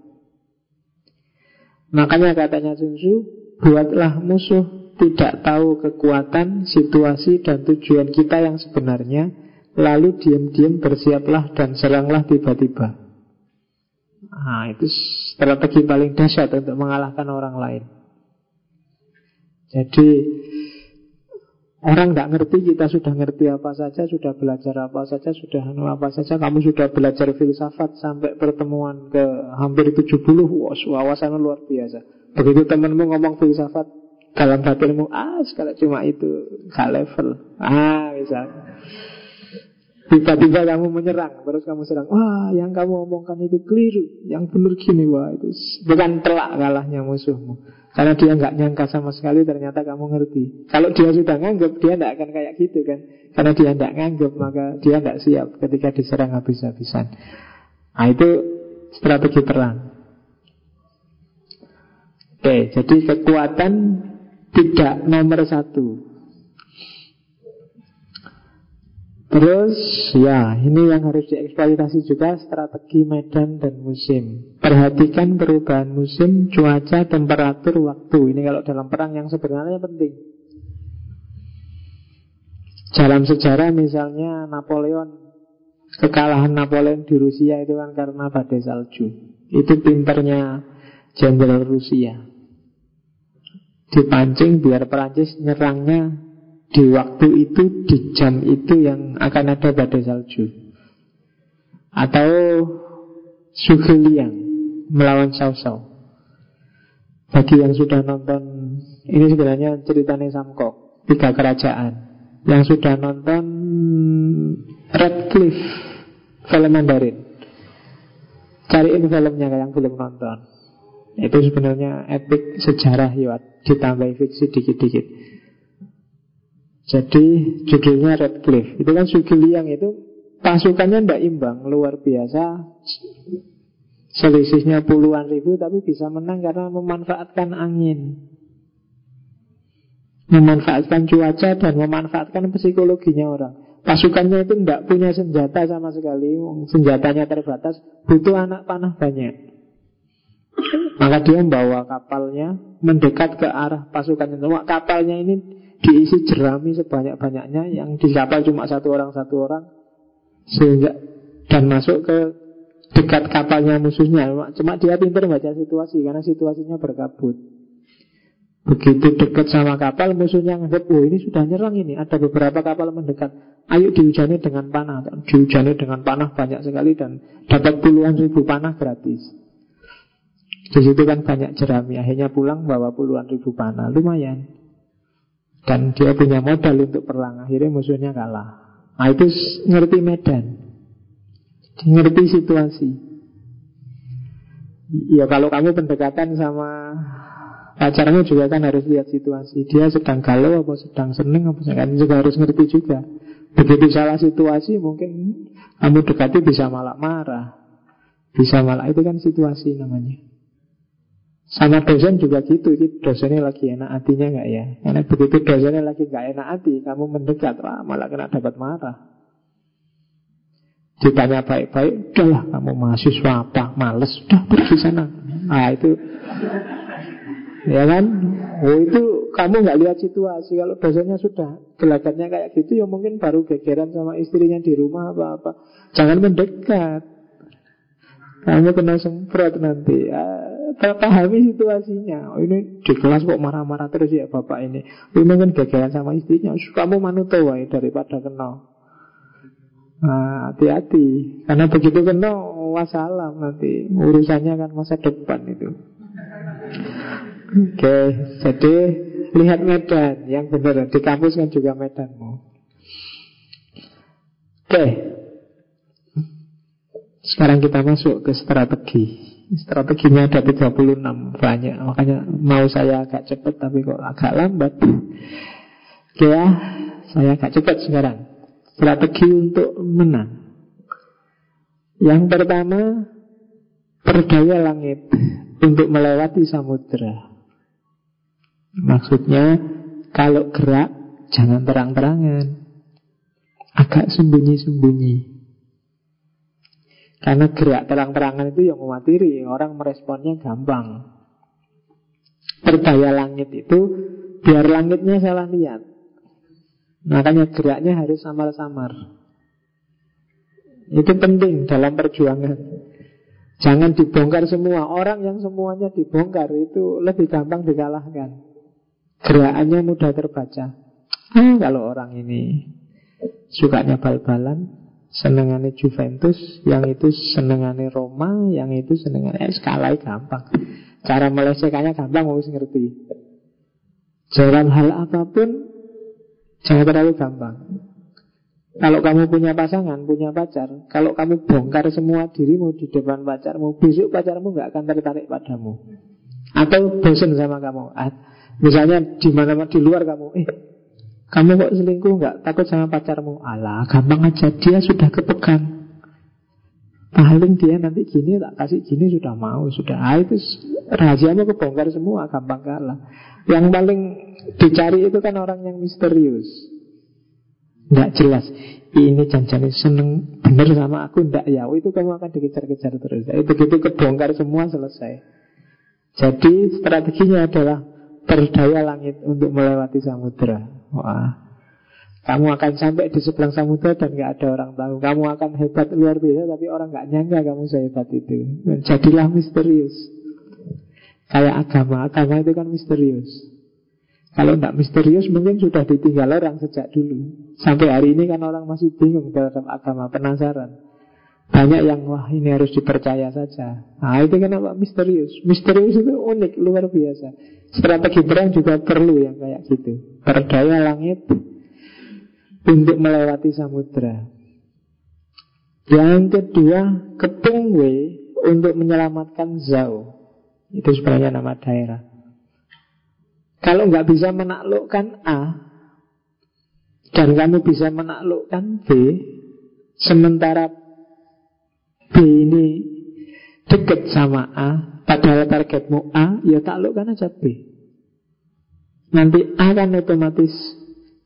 Makanya katanya Sun Tzu Buatlah musuh tidak tahu kekuatan, situasi, dan tujuan kita yang sebenarnya Lalu diam-diam bersiaplah dan seranglah tiba-tiba Nah itu strategi paling dahsyat untuk mengalahkan orang lain Jadi Orang nggak ngerti, kita sudah ngerti apa saja, sudah belajar apa saja, sudah anu apa saja. Kamu sudah belajar filsafat sampai pertemuan ke hampir 70, wow, wawasan luar biasa. Begitu temenmu ngomong filsafat dalam batinmu, ah sekali cuma itu, gak level. Ah misalnya. Tiba-tiba kamu menyerang Terus kamu serang. Wah yang kamu omongkan itu keliru Yang benar gini Wah itu bukan telak kalahnya musuhmu. Karena dia nggak nyangka sama sekali Ternyata kamu ngerti. Kalau dia sudah nganggap Dia tidak akan kayak gitu kan? Karena dia tidak nganggap Maka dia tidak siap Ketika diserang habis-habisan. Nah itu strategi perang Oke jadi kekuatan Tidak nomor satu. Terus ya ini yang harus dieksploitasi juga strategi medan dan musim. Perhatikan perubahan musim, cuaca, temperatur, waktu. Ini kalau dalam perang yang sebenarnya penting. Dalam sejarah misalnya Napoleon Kekalahan Napoleon di Rusia itu kan karena badai salju. Itu pinternya Jenderal Rusia. Dipancing biar Perancis nyerangnya di waktu itu, di jam itu yang akan ada badai salju. Atau Sugiliang melawan Sau-Sau Bagi yang sudah nonton Ini sebenarnya ceritanya Samko Tiga kerajaan. Yang sudah nonton Redcliffe Film Mandarin. Cariin filmnya yang belum nonton Itu sebenarnya epic sejarah ya Ditambah fiksi dikit-dikit jadi judulnya Red Cliff Itu kan Sugiliang itu pasukannya tidak imbang, luar biasa. Selisihnya puluhan ribu tapi bisa menang karena memanfaatkan angin. Memanfaatkan cuaca dan memanfaatkan psikologinya orang. Pasukannya itu tidak punya senjata sama sekali, senjatanya terbatas, butuh anak panah banyak. Maka dia membawa kapalnya mendekat ke arah pasukannya. Kapalnya ini diisi jerami sebanyak-banyaknya yang di kapal cuma satu orang satu orang sehingga dan masuk ke dekat kapalnya musuhnya cuma dia pintar baca situasi karena situasinya berkabut Begitu dekat sama kapal, musuhnya nganggap, oh ini sudah nyerang ini. Ada beberapa kapal mendekat. Ayo dihujani dengan panah. Dihujani dengan panah banyak sekali dan dapat puluhan ribu panah gratis. Di situ kan banyak jerami. Akhirnya pulang bawa puluhan ribu panah. Lumayan. Dan dia punya modal untuk perang. Akhirnya musuhnya kalah. Nah itu ngerti medan. Ngerti situasi. Ya kalau kamu pendekatan sama Pacarnya juga kan harus lihat situasi Dia sedang galau apa sedang seneng apa kan juga harus ngerti juga Begitu salah situasi mungkin kamu dekati bisa malah marah Bisa malah itu kan situasi namanya sama dosen juga gitu, gitu dosennya lagi enak hatinya nggak ya? Karena begitu dosennya lagi nggak enak hati, kamu mendekat, wah malah kena dapat marah. Ditanya baik-baik, udahlah kamu mahasiswa apa, males, udah pergi sana. Nah itu. Ya kan? Oh itu kamu nggak lihat situasi. Kalau dosennya sudah gelagatnya kayak gitu Ya mungkin baru gegeran sama istrinya di rumah apa-apa Jangan mendekat. Kamu kena semprot nanti. Ya, Pahami situasinya. Oh, Ini di kelas kok marah-marah terus ya bapak ini. Ini mungkin gegeran sama istrinya. Kamu manuto wae daripada kenal. Nah, hati-hati. Karena begitu kenal Wassalam nanti. Urusannya kan masa depan itu. Oke, jadi lihat medan. Yang benar di kampus kan juga medanmu. Oke, sekarang kita masuk ke strategi. Strateginya ada 36 banyak, makanya mau saya agak cepat tapi kok agak lambat. Oke ya, saya agak cepat sekarang. Strategi untuk menang. Yang pertama, berdaya langit untuk melewati samudera. Maksudnya kalau gerak jangan terang-terangan. Agak sembunyi-sembunyi. Karena gerak terang-terangan itu yang mematiri, orang meresponnya gampang. Berdaya langit itu biar langitnya salah lihat. Makanya geraknya harus samar-samar. Itu penting dalam perjuangan. Jangan dibongkar semua. Orang yang semuanya dibongkar itu lebih gampang dikalahkan. Gerakannya mudah terbaca. Ah, kalau orang ini sukanya bal-balan, senengannya Juventus, yang itu senengannya Roma, yang itu senengannya skala gampang. Cara melesekannya gampang, harus ngerti. Jalan hal apa pun, jangan terlalu gampang. Kalau kamu punya pasangan, punya pacar, kalau kamu bongkar semua dirimu di depan pacarmu, besok pacarmu nggak akan tertarik padamu. Atau bosan sama kamu. Ah, Misalnya di mana di luar kamu, eh kamu kok selingkuh nggak takut sama pacarmu? Alah, gampang aja dia sudah kepegang. Paling dia nanti gini tak kasih gini sudah mau sudah ah, itu rahasianya kebongkar semua gampang kalah. Yang paling dicari itu kan orang yang misterius, nggak jelas. Ini janjani seneng bener sama aku ndak ya? Itu kamu akan dikejar-kejar terus. Jadi begitu kebongkar semua selesai. Jadi strateginya adalah berdaya langit untuk melewati samudera. Wah, kamu akan sampai di seberang samudera dan nggak ada orang tahu. Kamu akan hebat luar biasa, tapi orang nggak nyangka kamu sehebat itu. Jadilah misterius. Kayak agama, agama itu kan misterius. Kalau tidak misterius mungkin sudah ditinggal orang sejak dulu. Sampai hari ini kan orang masih bingung terhadap agama, penasaran. Banyak yang wah ini harus dipercaya saja. Nah itu kenapa misterius. Misterius itu unik, luar biasa. Strategi perang juga perlu yang kayak gitu. Berdaya langit untuk melewati samudra. Yang kedua, kepung W untuk menyelamatkan Zhao. Itu sebenarnya nama daerah. Kalau nggak bisa menaklukkan A dan kamu bisa menaklukkan B, sementara B ini dekat sama A, padahal targetmu A, ya taklukkan aja B. Nanti A kan otomatis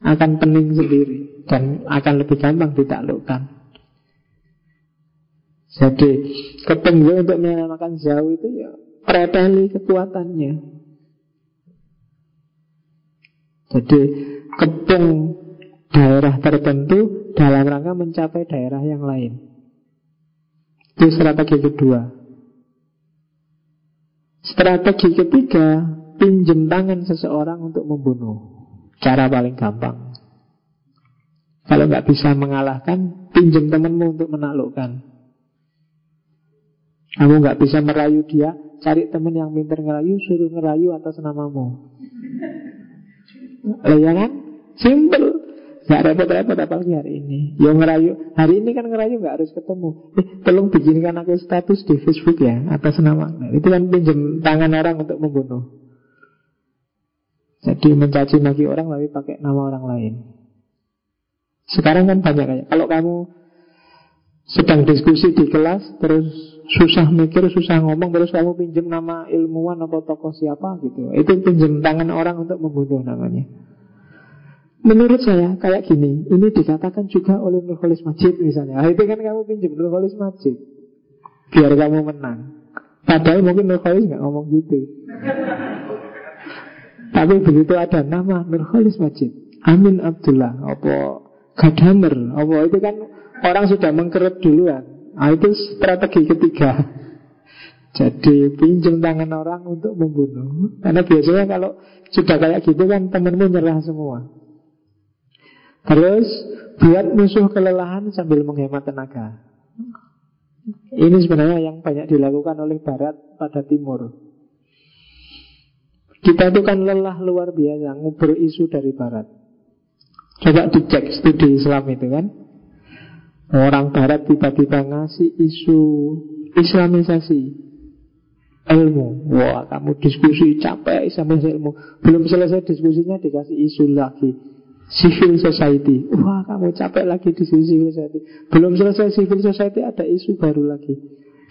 akan pening sendiri dan akan lebih gampang ditaklukkan. Jadi ketemu untuk menyelamatkan jauh itu ya preteli kekuatannya. Jadi kepung daerah tertentu dalam rangka mencapai daerah yang lain. Itu strategi kedua. Strategi ketiga, pinjem tangan seseorang untuk membunuh. Cara paling gampang. Kalau nggak bisa mengalahkan, pinjem temanmu untuk menaklukkan. Kamu nggak bisa merayu dia, cari teman yang pintar ngerayu, suruh ngerayu atas namamu. Ya kan? Simple. Gak repot-repot apalagi hari ini? Yang ngerayu Hari ini kan ngerayu gak harus ketemu. Eh tolong bikinkan aku status di Facebook ya Atas nama. Nah, Itu kan pinjam tangan orang untuk membunuh. Jadi mencaci maki orang Tapi pakai nama orang lain. Sekarang kan banyak kayak Kalau kamu sedang diskusi di kelas Terus susah mikir, susah ngomong Terus kamu pinjam nama ilmuwan atau tokoh siapa gitu. Itu pinjam tangan orang untuk membunuh namanya Menurut saya kayak gini, ini dikatakan juga oleh Nurholis Majid misalnya. Nah, itu kan kamu pinjam Nurholis Majid, biar kamu menang. Padahal mungkin Nurholis nggak ngomong gitu. Tapi begitu ada nama Nurholis Majid, Amin Abdullah, apa Gadamer, apa itu kan orang sudah mengkerut duluan. Nah, itu strategi ketiga. Jadi pinjam tangan orang untuk membunuh. Karena biasanya kalau sudah kayak gitu kan temenmu nyerah semua. Terus buat musuh kelelahan sambil menghemat tenaga. Ini sebenarnya yang banyak dilakukan oleh Barat pada Timur. Kita itu kan lelah luar biasa nguber isu dari Barat. Coba dicek studi Islam itu kan. Orang Barat tiba-tiba ngasih isu Islamisasi ilmu. Wah, kamu diskusi capek Islamisasi ilmu. Belum selesai diskusinya dikasih isu lagi civil society. Wah, kamu capek lagi di civil society. Belum selesai civil society ada isu baru lagi.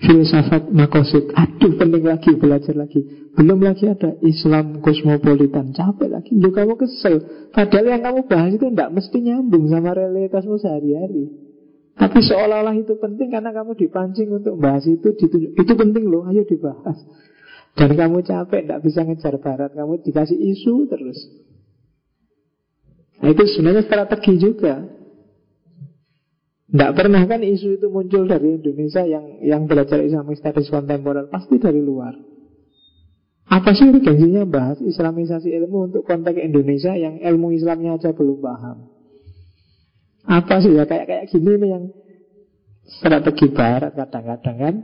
Filsafat makosid. Aduh, penting lagi belajar lagi. Belum lagi ada Islam kosmopolitan. Capek lagi. Lu kamu kesel. Padahal yang kamu bahas itu tidak mesti nyambung sama realitasmu sehari-hari. Tapi seolah-olah itu penting karena kamu dipancing untuk bahas itu ditunjuk. Itu penting loh, ayo dibahas. Dan kamu capek, tidak bisa ngejar barat. Kamu dikasih isu terus. Nah, itu sebenarnya strategi juga. Tidak pernah kan isu itu muncul dari Indonesia yang yang belajar Islamic Studies kontemporer pasti dari luar. Apa sih urgensinya bahas Islamisasi ilmu untuk konteks Indonesia yang ilmu Islamnya aja belum paham? Apa sih ya kayak kayak gini nih yang strategi Barat kadang-kadang kan?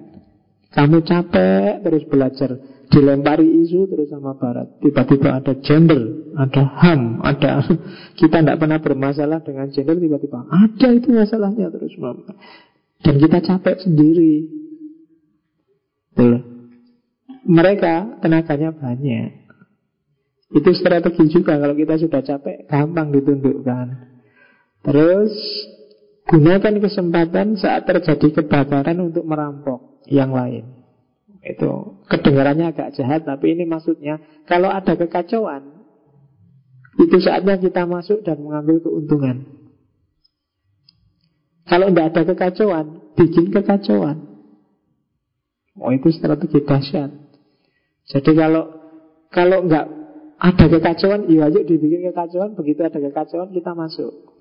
Kamu capek terus belajar dilempari isu terus sama Barat. Tiba-tiba ada gender, ada HAM, ada kita tidak pernah bermasalah dengan gender tiba-tiba ada itu masalahnya terus dan kita capek sendiri. Tuh. Mereka tenaganya banyak. Itu strategi juga kalau kita sudah capek gampang ditundukkan. Terus gunakan kesempatan saat terjadi kebakaran untuk merampok yang lain. Itu kedengarannya agak jahat Tapi ini maksudnya Kalau ada kekacauan Itu saatnya kita masuk dan mengambil keuntungan. Kalau tidak ada kekacauan Bikin kekacauan. Oh itu strategi dahsyat. Jadi kalau Kalau nggak ada kekacauan Ya ayo dibikin kekacauan Begitu ada kekacauan kita masuk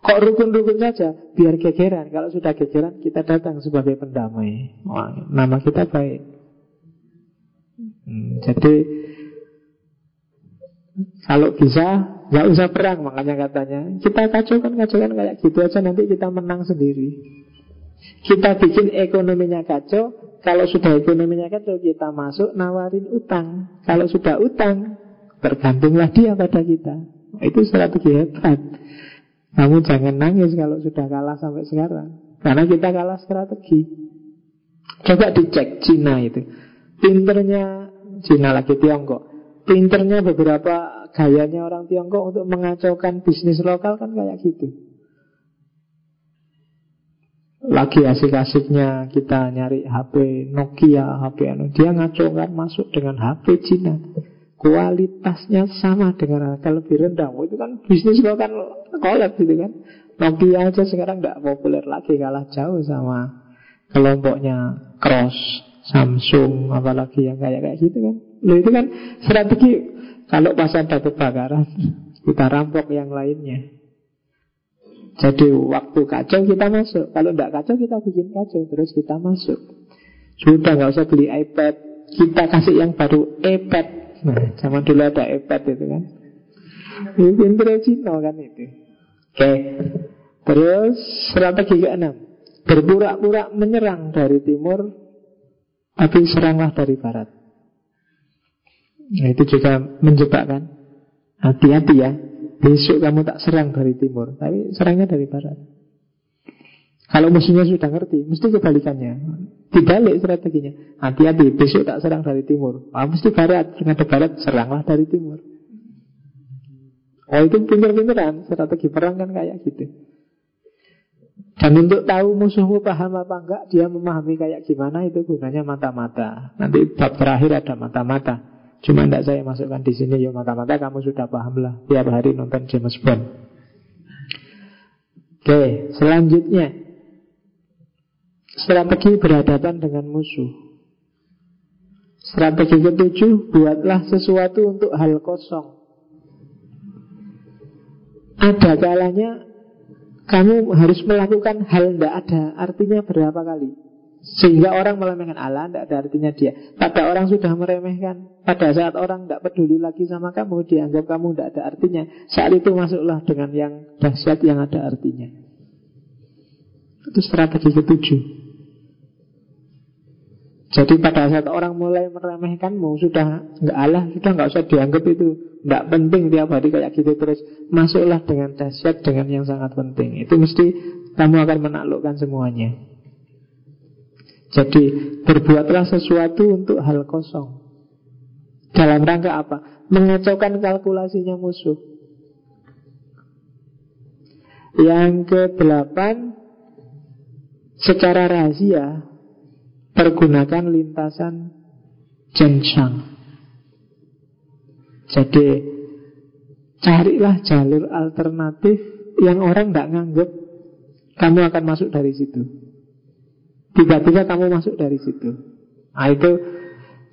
Kok rukun-rukun saja? Biar gegeran. Kalau sudah gegeran kita datang sebagai pendamai. Wah, Nama kita baik. Hmm, Jadi Kalau bisa nggak usah perang Makanya katanya. Kita kacaukan-kacaukan kayak gitu aja Nanti kita menang sendiri. Kita bikin ekonominya kacau Kalau sudah ekonominya kacau Kita masuk nawarin utang. Kalau sudah utang Tergantunglah dia pada kita. Itu strategi hebat kamu jangan nangis kalau sudah kalah sampai sekarang. Karena kita kalah strategi. Coba dicek Cina itu. Pinternya Cina lagi Tiongkok. Pinternya beberapa gayanya orang Tiongkok Untuk mengacaukan bisnis lokal kan kayak gitu. Lagi asik-asiknya kita nyari HP Nokia, HP anu. Dia ngacaukan masuk dengan HP Cina kualitasnya sama dengan harga lebih rendah. Oh, itu kan bisnis lo kan kolab gitu kan. Nokia aja sekarang nggak populer lagi kalah jauh sama kelompoknya Cross, Samsung, apalagi yang kayak kayak gitu kan. Lo itu kan strategi kalau pas ada kebakaran kita rampok yang lainnya. Jadi waktu kacau kita masuk Kalau tidak kacau kita bikin kacau Terus kita masuk Sudah nggak usah beli iPad Kita kasih yang baru iPad Nah, zaman dulu ada iPad itu kan. Ini pinter Cina kan itu. Oke. Terus strategi ke-6. Berpura-pura menyerang dari timur, tapi seranglah dari barat. Nah, itu juga menjebak kan. Hati-hati ya. Besok kamu tak serang dari timur, tapi serangnya dari barat. Kalau musuhnya sudah ngerti, mesti kebalikannya. Dibalik strateginya. Hati-hati, besok tak serang dari timur. Ah, mesti barat, ada barat, seranglah dari timur. Oh itu pinter-pinteran, strategi perang kan kayak gitu. Dan untuk tahu musuhmu paham apa enggak, dia memahami kayak gimana, itu gunanya mata-mata. Nanti bab terakhir ada mata-mata. Cuma tidak saya masukkan di sini, ya mata-mata kamu sudah paham lah. Tiap hari nonton James Bond. Oke, selanjutnya Strategi berhadapan dengan musuh. Strategi ketujuh Buatlah sesuatu untuk hal kosong. Ada kalanya Kamu harus melakukan hal tidak ada Artinya berapa kali? Sehingga orang meremehkan Allah Tidak ada artinya dia. Pada orang sudah meremehkan Pada saat orang tidak peduli lagi sama kamu Dianggap kamu tidak ada artinya. Saat itu masuklah dengan yang dahsyat yang ada artinya. Itu strategi ketujuh jadi pada saat orang mulai meremehkanmu Sudah nggak Allah Sudah nggak usah dianggap itu Nggak penting tiap hari kayak gitu terus Masuklah dengan dahsyat Dengan yang sangat penting. Itu mesti kamu akan menaklukkan semuanya. Jadi berbuatlah sesuatu untuk hal kosong. Dalam rangka apa? Mengacaukan kalkulasinya musuh. Yang ke delapan Secara rahasia pergunakan lintasan Jenshang. Jadi carilah jalur alternatif yang orang tidak nganggap kamu akan masuk dari situ. Tiba-tiba kamu masuk dari situ. Nah itu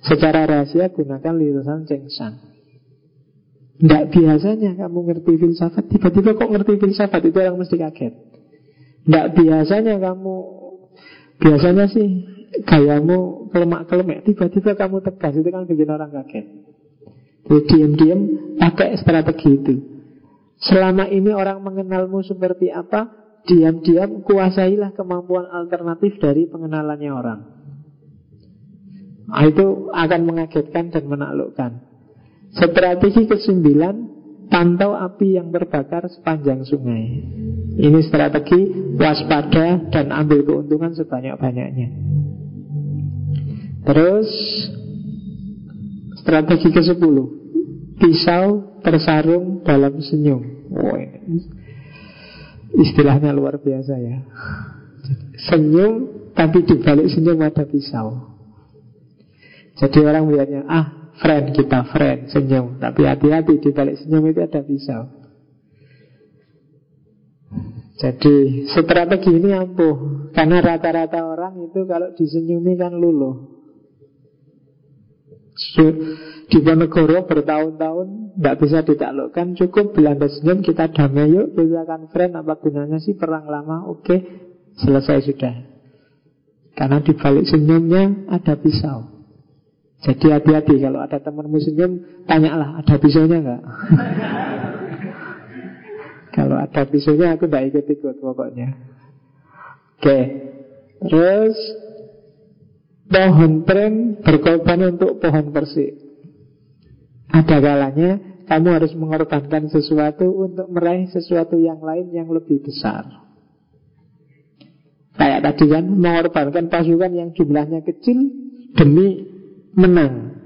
secara rahasia gunakan lintasan Jenshang. Tidak biasanya kamu ngerti filsafat Tiba-tiba kok ngerti filsafat Itu orang mesti kaget Tidak biasanya kamu Biasanya sih gayamu kelemak-kelemek Tiba-tiba kamu tegas Itu kan bikin orang kaget. Jadi diam-diam pakai strategi itu. Selama ini orang mengenalmu seperti apa Diam-diam kuasailah kemampuan alternatif dari pengenalannya orang. Nah, Itu akan mengagetkan dan menaklukkan. Strategi kesembilan Pantau api yang terbakar sepanjang sungai. Ini strategi waspada dan ambil keuntungan sebanyak-banyaknya Terus Strategi ke-10 Pisau tersarung dalam senyum. Ini. Istilahnya luar biasa ya. Senyum Tapi dibalik senyum ada pisau. Jadi orang melihatnya Ah friend kita friend Senyum. Tapi hati-hati dibalik senyum itu ada pisau. Jadi strategi ini ampuh. Karena rata-rata orang itu kalau disenyumi kan luluh di Ponegoro bertahun-tahun Tidak bisa ditaklukkan Cukup Belanda senyum kita damai yuk Kita friend apa gunanya sih perang lama? Oke selesai sudah. Karena di balik senyumnya ada pisau. Jadi hati-hati kalau ada temanmu senyum Tanyalah ada pisaunya nggak? Kalau ada pisaunya aku tidak ikut-ikut pokoknya. Oke Terus Pohon tren berkorban untuk pohon persik Ada kalanya kamu harus mengorbankan sesuatu untuk meraih sesuatu yang lain yang lebih besar. Kayak tadi kan mengorbankan pasukan yang jumlahnya kecil demi menang.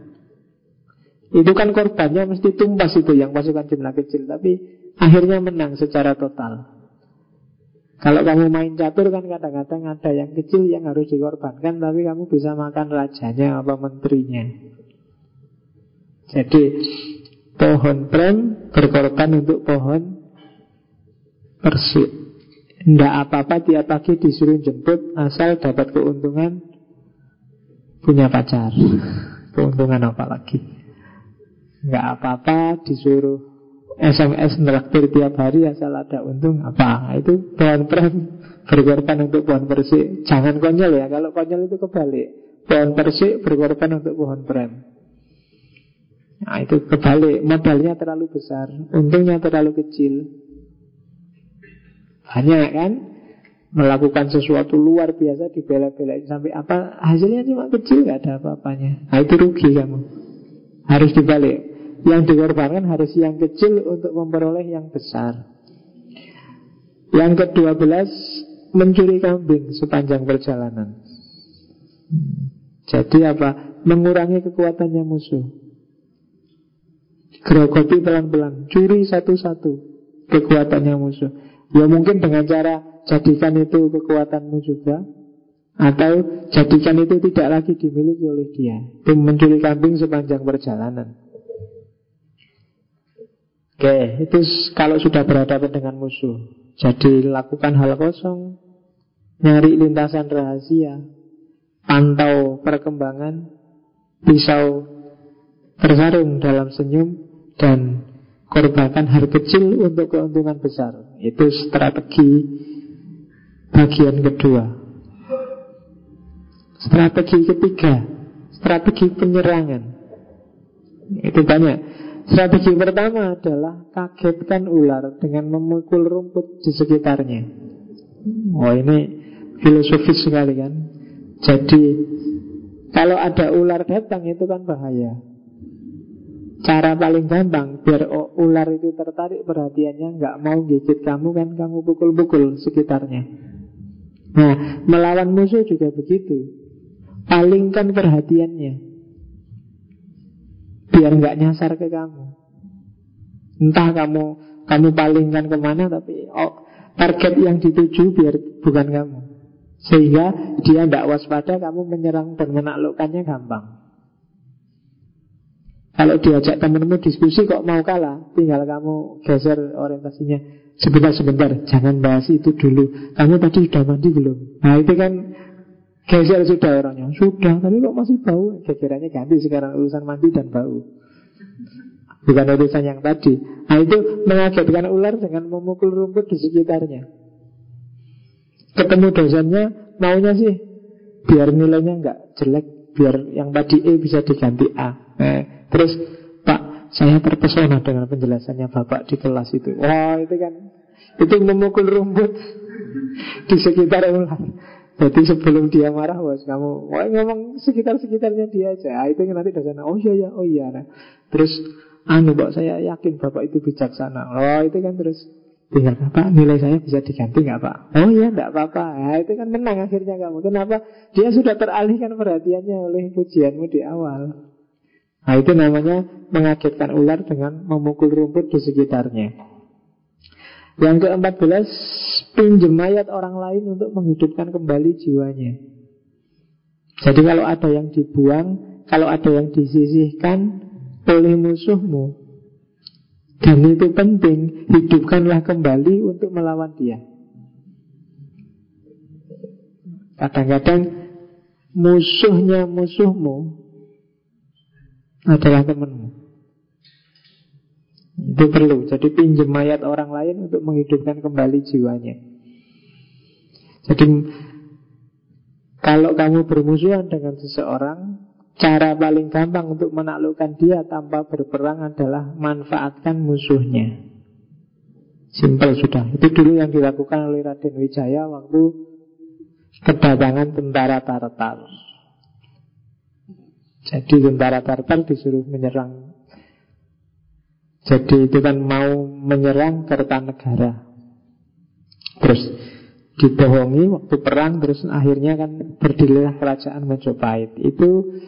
Itu kan korbannya mesti tumpas itu yang pasukan jumlah kecil Tapi akhirnya menang secara total kalau kamu main catur kan kadang-kadang ada yang kecil yang harus dikorbankan Tapi kamu bisa makan rajanya apa menterinya. Jadi pohon prem berkorban untuk pohon persik. Tidak apa-apa tiap pagi disuruh jemput Asal dapat keuntungan punya pacar. Keuntungan apa lagi? Nggak apa-apa disuruh SMS neraktir tiap hari asal ada untung apa itu pohon prem berkorban untuk pohon persik jangan konyol ya kalau konyol itu kebalik pohon persik berkorban untuk pohon prem Nah itu kebalik, modalnya terlalu besar, untungnya terlalu kecil. Banyak kan? Melakukan sesuatu luar biasa dibela-belain sampai apa hasilnya cuma kecil nggak ada apa-apanya. Nah itu rugi kamu. Harus dibalik. Yang dikorbankan harus yang kecil untuk memperoleh yang besar. Yang kedua belas mencuri kambing sepanjang perjalanan. Jadi apa? Mengurangi kekuatannya musuh. Gerogoti pelan-pelan, curi satu-satu kekuatannya musuh. Ya mungkin dengan cara jadikan itu kekuatanmu juga Atau jadikan itu tidak lagi dimiliki oleh dia mencuri kambing sepanjang perjalanan Oke, itu kalau sudah berhadapan dengan musuh Jadi lakukan hal kosong Nyari lintasan rahasia Pantau perkembangan Pisau tersarung dalam senyum Dan korbankan hal kecil untuk keuntungan besar. Itu strategi bagian kedua. Strategi ketiga, strategi penyerangan. Itu banyak. Strategi pertama adalah kagetkan ular dengan memukul rumput di sekitarnya. Oh ini filosofis sekali kan. Jadi kalau ada ular datang itu kan bahaya. Cara paling gampang biar ular itu tertarik perhatiannya nggak mau gigit kamu kan kamu pukul-pukul sekitarnya. Nah, melawan musuh juga begitu. Palingkan perhatiannya biar nggak nyasar ke kamu. Entah kamu kamu palingkan ke mana tapi oh, target yang dituju biar bukan kamu. Sehingga dia tidak waspada kamu menyerang dan menaklukkannya gampang. Kalau diajak temenmu diskusi kok mau kalah Tinggal kamu geser orientasinya Sebentar-sebentar, jangan bahas itu dulu Kamu tadi sudah mandi belum? Nah itu kan geser sudah orangnya. Sudah, tapi kok masih bau? Gegerannya ganti sekarang urusan mandi dan bau. Bukan urusan yang tadi. Nah itu mengagetkan ular dengan memukul rumput di sekitarnya. Ketemu dosennya Maunya sih Biar nilainya nggak jelek Biar yang tadi E bisa diganti A. Nah, Terus Pak saya terpesona dengan penjelasannya Bapak di kelas itu. Wah itu kan Itu memukul rumput Di sekitar ular jadi sebelum dia marah bos kamu wah, ngomong sekitar-sekitarnya dia aja. Ah, itu nanti dari sana. Oh iya ya, oh iya. Nah. Terus anu bapak saya yakin bapak itu bijaksana. Oh itu kan terus tinggal apa nilai saya bisa diganti nggak pak? Oh iya nggak apa-apa. Nah, itu kan menang akhirnya kamu. Kenapa? Dia sudah teralihkan perhatiannya oleh pujianmu di awal. Nah itu namanya mengagetkan ular dengan memukul rumput di sekitarnya. Yang ke-14 pinjam mayat orang lain untuk menghidupkan kembali jiwanya. Jadi kalau ada yang dibuang, kalau ada yang disisihkan oleh musuhmu, dan itu penting, hidupkanlah kembali untuk melawan dia. Kadang-kadang musuhnya musuhmu adalah temanmu. Itu perlu. Jadi pinjam mayat orang lain untuk menghidupkan kembali jiwanya. Jadi kalau kamu bermusuhan dengan seseorang, cara paling gampang untuk menaklukkan dia tanpa berperang adalah manfaatkan musuhnya. Simpel sudah. Itu dulu yang dilakukan oleh Raden Wijaya waktu kedatangan tentara Tartar. Jadi tentara Tartar disuruh menyerang Jadi itu kan mau menyerang Kertanegara Terus dibohongi waktu perang Terus akhirnya kan berdirilah kerajaan Majapahit. Itu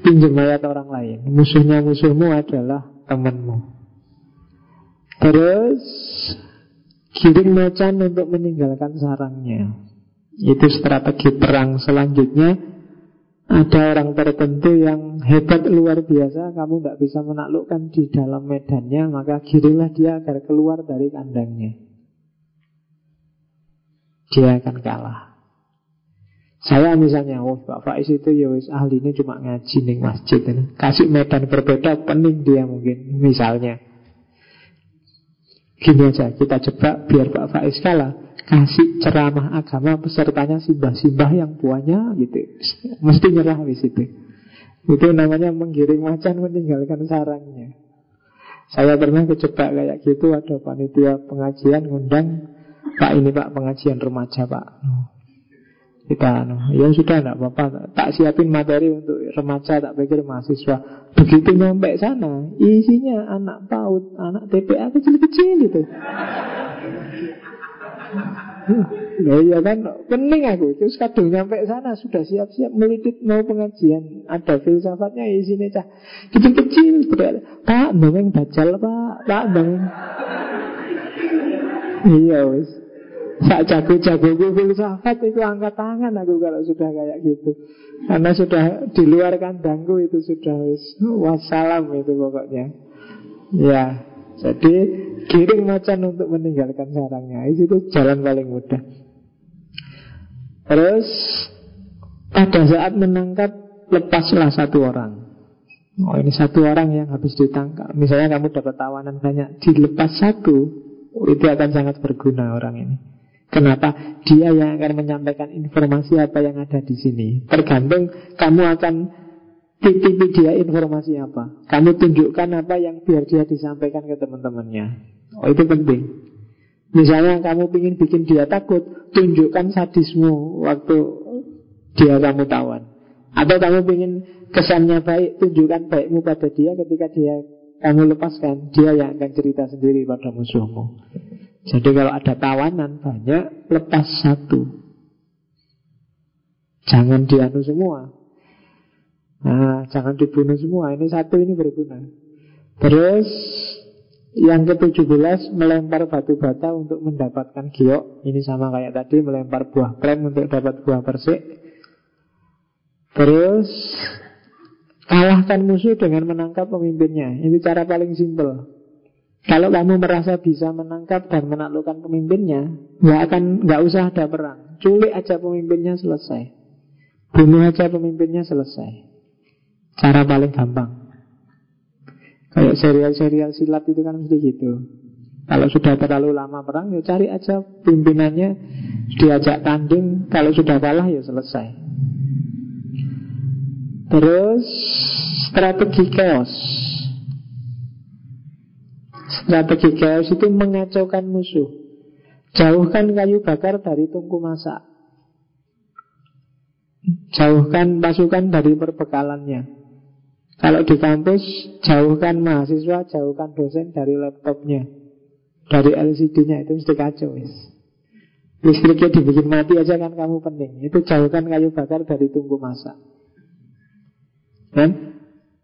pinjam mayat orang lain. Musuhnya musuhmu adalah temanmu. Terus Giring macan untuk meninggalkan sarangnya. Itu strategi perang selanjutnya ada orang tertentu yang hebat luar biasa. Kamu tidak bisa menaklukkan di dalam medannya Maka giringlah dia agar keluar dari kandangnya. Dia akan kalah. Saya misalnya Oh Pak Faiz itu ya wis ahli ini cuma ngaji nih masjid ini. Kasih medan berbeda pening dia mungkin Misalnya. Gini aja kita coba biar Pak Faiz kalah kasih ceramah agama pesertanya simbah-simbah yang puanya gitu. Mesti nyerah di situ. Itu namanya menggiring macan meninggalkan sarangnya. Saya pernah kejebak kayak gitu Ada panitia pengajian ngundang Pak ini pak pengajian remaja pak kita no, ya sudah tidak apa-apa tak siapin materi untuk remaja tak pikir mahasiswa begitu nyampe sana isinya anak PAUD anak TPA kecil-kecil itu Nah iya kan Pening aku. Terus kadung nyampe sana Sudah siap-siap melidit mau pengajian. Ada filsafatnya isinya cah Kecil-kecil Pak. Dongeng dajal pak. Pak dongeng Iya wis. Sak jago-jago gue filsafat itu angkat tangan aku kalau sudah kayak gitu. Karena sudah di luar kandangku itu sudah wis. Wassalam itu pokoknya. Ya Jadi giring macan untuk meninggalkan sarangnya Itu jalan paling mudah Terus pada saat menangkap lepaslah satu orang Oh ini satu orang yang habis ditangkap Misalnya kamu dapat tawanan banyak Dilepas satu Itu akan sangat berguna orang ini Kenapa? Dia yang akan menyampaikan informasi apa yang ada di sini. Tergantung kamu akan titipi dia informasi apa. Kamu tunjukkan apa yang biar dia disampaikan ke teman-temannya. Oh itu penting. Misalnya kamu ingin bikin dia takut, tunjukkan sadismu waktu dia kamu tawan. Atau kamu ingin kesannya baik, tunjukkan baikmu pada dia ketika dia kamu lepaskan. Dia yang akan cerita sendiri pada musuhmu. Jadi kalau ada tawanan banyak, lepas satu. Jangan dianu semua. Nah, jangan dibunuh semua. Ini satu ini berguna. Terus yang ke-17 melempar batu bata untuk mendapatkan giok. Ini sama kayak tadi melempar buah krem untuk dapat buah persik. Terus kalahkan musuh dengan menangkap pemimpinnya. Ini cara paling simpel. Kalau kamu merasa bisa menangkap dan menaklukkan pemimpinnya, nggak akan nggak usah ada perang. Culik aja pemimpinnya selesai. Bunuh aja pemimpinnya selesai. Cara paling gampang. Kayak serial-serial silat itu kan mesti gitu. Kalau sudah terlalu lama perang, ya cari aja pimpinannya, diajak tanding. Kalau sudah kalah, ya selesai. Terus strategi chaos. Strategi chaos itu mengacaukan musuh Jauhkan kayu bakar dari tungku masak Jauhkan pasukan dari perbekalannya Kalau di kampus Jauhkan mahasiswa Jauhkan dosen dari laptopnya Dari LCD-nya Itu mesti kacau wis. Listriknya dibikin mati aja kan kamu penting Itu jauhkan kayu bakar dari tungku masak Kan?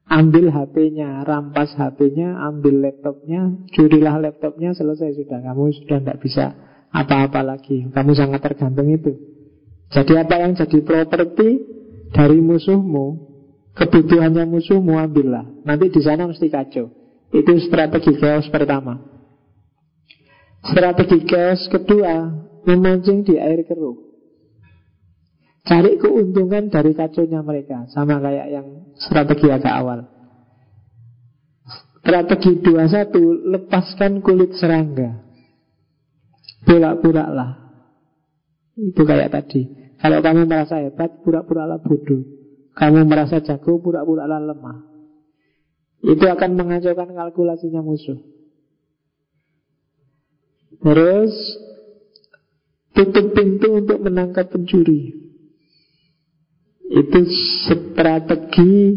Ambil HP-nya, rampas HP-nya, ambil laptopnya, curilah laptopnya, selesai sudah. Kamu sudah tidak bisa apa-apa lagi. Kamu sangat tergantung itu. Jadi apa yang jadi properti dari musuhmu, kebutuhannya musuhmu ambillah. Nanti di sana mesti kacau. Itu strategi chaos pertama. Strategi chaos kedua, memancing di air keruh. Cari keuntungan dari kacaunya mereka Sama kayak yang strategi agak awal Strategi 21 Lepaskan kulit serangga Pura-pura lah Itu kayak tadi Kalau kamu merasa hebat Pura-pura lah bodoh Kamu merasa jago Pura-pura lemah Itu akan mengacaukan kalkulasinya musuh Terus Tutup pintu untuk menangkap pencuri itu strategi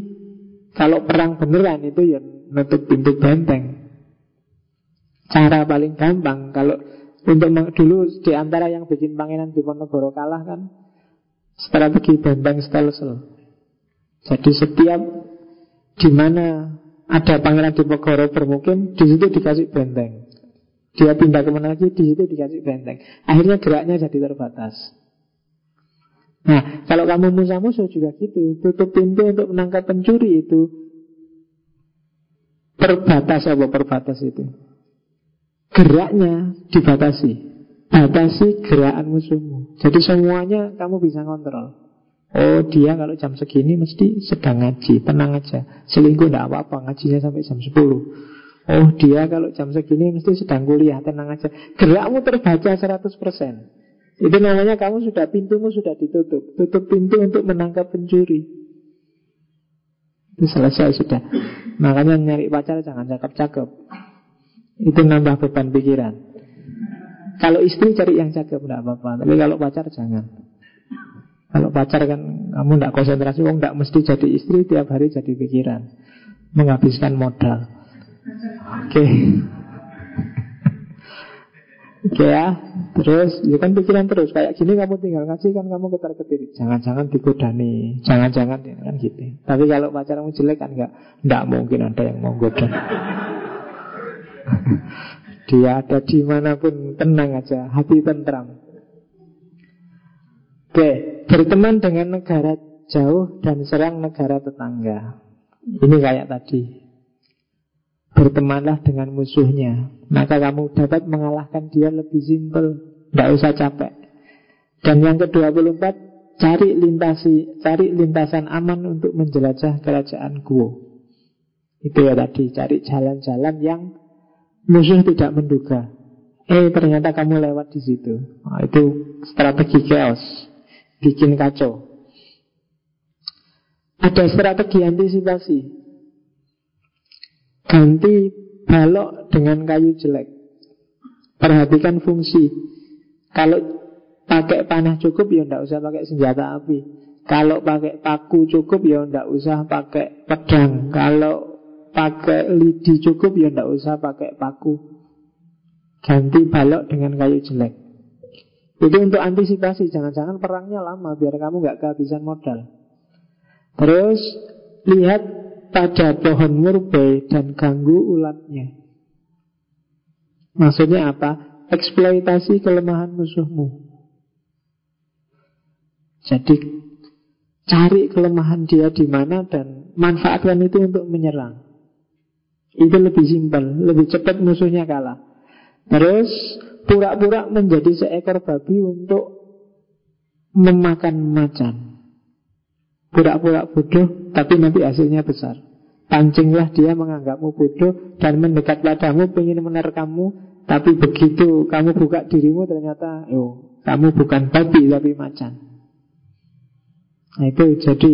kalau perang beneran itu ya nutup pintu benteng. Cara paling gampang kalau untuk dulu di antara yang bikin pangeran Diponegoro kalah kan strategi benteng stelsel. Jadi setiap di mana ada pangeran Diponegoro bermukim, di situ dikasih benteng. Dia pindah ke mana lagi, di situ dikasih benteng. Akhirnya geraknya jadi terbatas. Nah, kalau kamu musuh-musuh juga gitu, tutup pintu untuk menangkap pencuri itu terbatas apa perbatas itu? Geraknya dibatasi. Batasi gerakan musuhmu. Jadi semuanya kamu bisa kontrol. Oh dia kalau jam segini mesti sedang ngaji Tenang aja Selingkuh tidak apa-apa Ngajinya sampai jam 10 Oh dia kalau jam segini mesti sedang kuliah Tenang aja Gerakmu terbaca 100% itu namanya kamu sudah pintumu sudah ditutup. Tutup pintu untuk menangkap pencuri. Itu selesai sudah. Makanya nyari pacar jangan cakep-cakep. Itu nambah beban pikiran. Kalau istri cari yang cakep tidak apa-apa, tapi kalau pacar jangan. Kalau pacar kan kamu tidak konsentrasi, wong tidak mesti jadi istri tiap hari jadi pikiran, menghabiskan modal. Oke. Okay. Oke ya, terus ya kan pikiran terus kayak gini kamu tinggal ngasih kan kamu ketar ketir. Jangan-jangan digodani, jangan-jangan ya kan gitu. Tapi kalau pacarmu jelek kan enggak, enggak mungkin ada yang mau goda. Dia ada di mana pun tenang aja, hati tentram. Oke, berteman dengan negara jauh dan serang negara tetangga. Ini kayak tadi. Bertemanlah dengan musuhnya. Maka kamu dapat mengalahkan dia lebih simpel. Tidak usah capek. Dan yang ke-24 Cari lintasi Cari lintasan aman untuk menjelajah kerajaan Guo. Itu ya tadi Cari jalan-jalan yang Musuh tidak menduga. Eh ternyata kamu lewat di situ. Nah, Itu strategi chaos Bikin kacau Ada strategi antisipasi Ganti balok dengan kayu jelek. Perhatikan fungsi. Kalau pakai panah cukup ya ndak usah pakai senjata api. Kalau pakai paku cukup ya ndak usah pakai pedang. Kalau pakai lidi cukup ya ndak usah pakai paku. Ganti balok dengan kayu jelek. Itu untuk antisipasi, jangan-jangan perangnya lama biar kamu nggak kehabisan modal. Terus lihat pada pohon murbe dan ganggu ulatnya. Maksudnya apa? Eksploitasi kelemahan musuhmu. Jadi cari kelemahan dia di mana dan manfaatkan itu untuk menyerang. Itu lebih simpel, lebih cepat musuhnya kalah. Terus pura-pura menjadi seekor babi untuk memakan macan. Pura-pura bodoh Tapi nanti hasilnya besar. Pancinglah dia menganggapmu bodoh Dan mendekat padamu ingin menerkammu Tapi begitu kamu buka dirimu Ternyata oh, kamu bukan babi Tapi macan. Nah itu jadi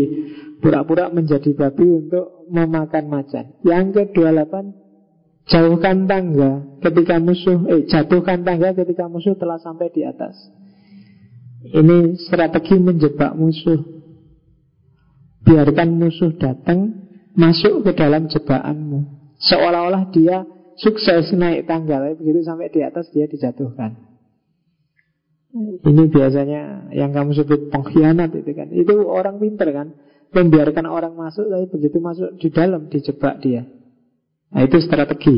Pura-pura menjadi babi untuk memakan macan. Yang ke-28 Jauhkan tangga ketika musuh Eh jatuhkan tangga ketika musuh telah sampai di atas. Ini strategi menjebak musuh. Biarkan musuh datang Masuk ke dalam jebakanmu. Seolah-olah dia sukses naik tangga Tapi begitu sampai di atas dia dijatuhkan. Ini biasanya yang kamu sebut pengkhianat itu kan. Itu orang pinter kan. Membiarkan orang masuk Tapi begitu masuk di dalam dijebak dia Nah itu strategi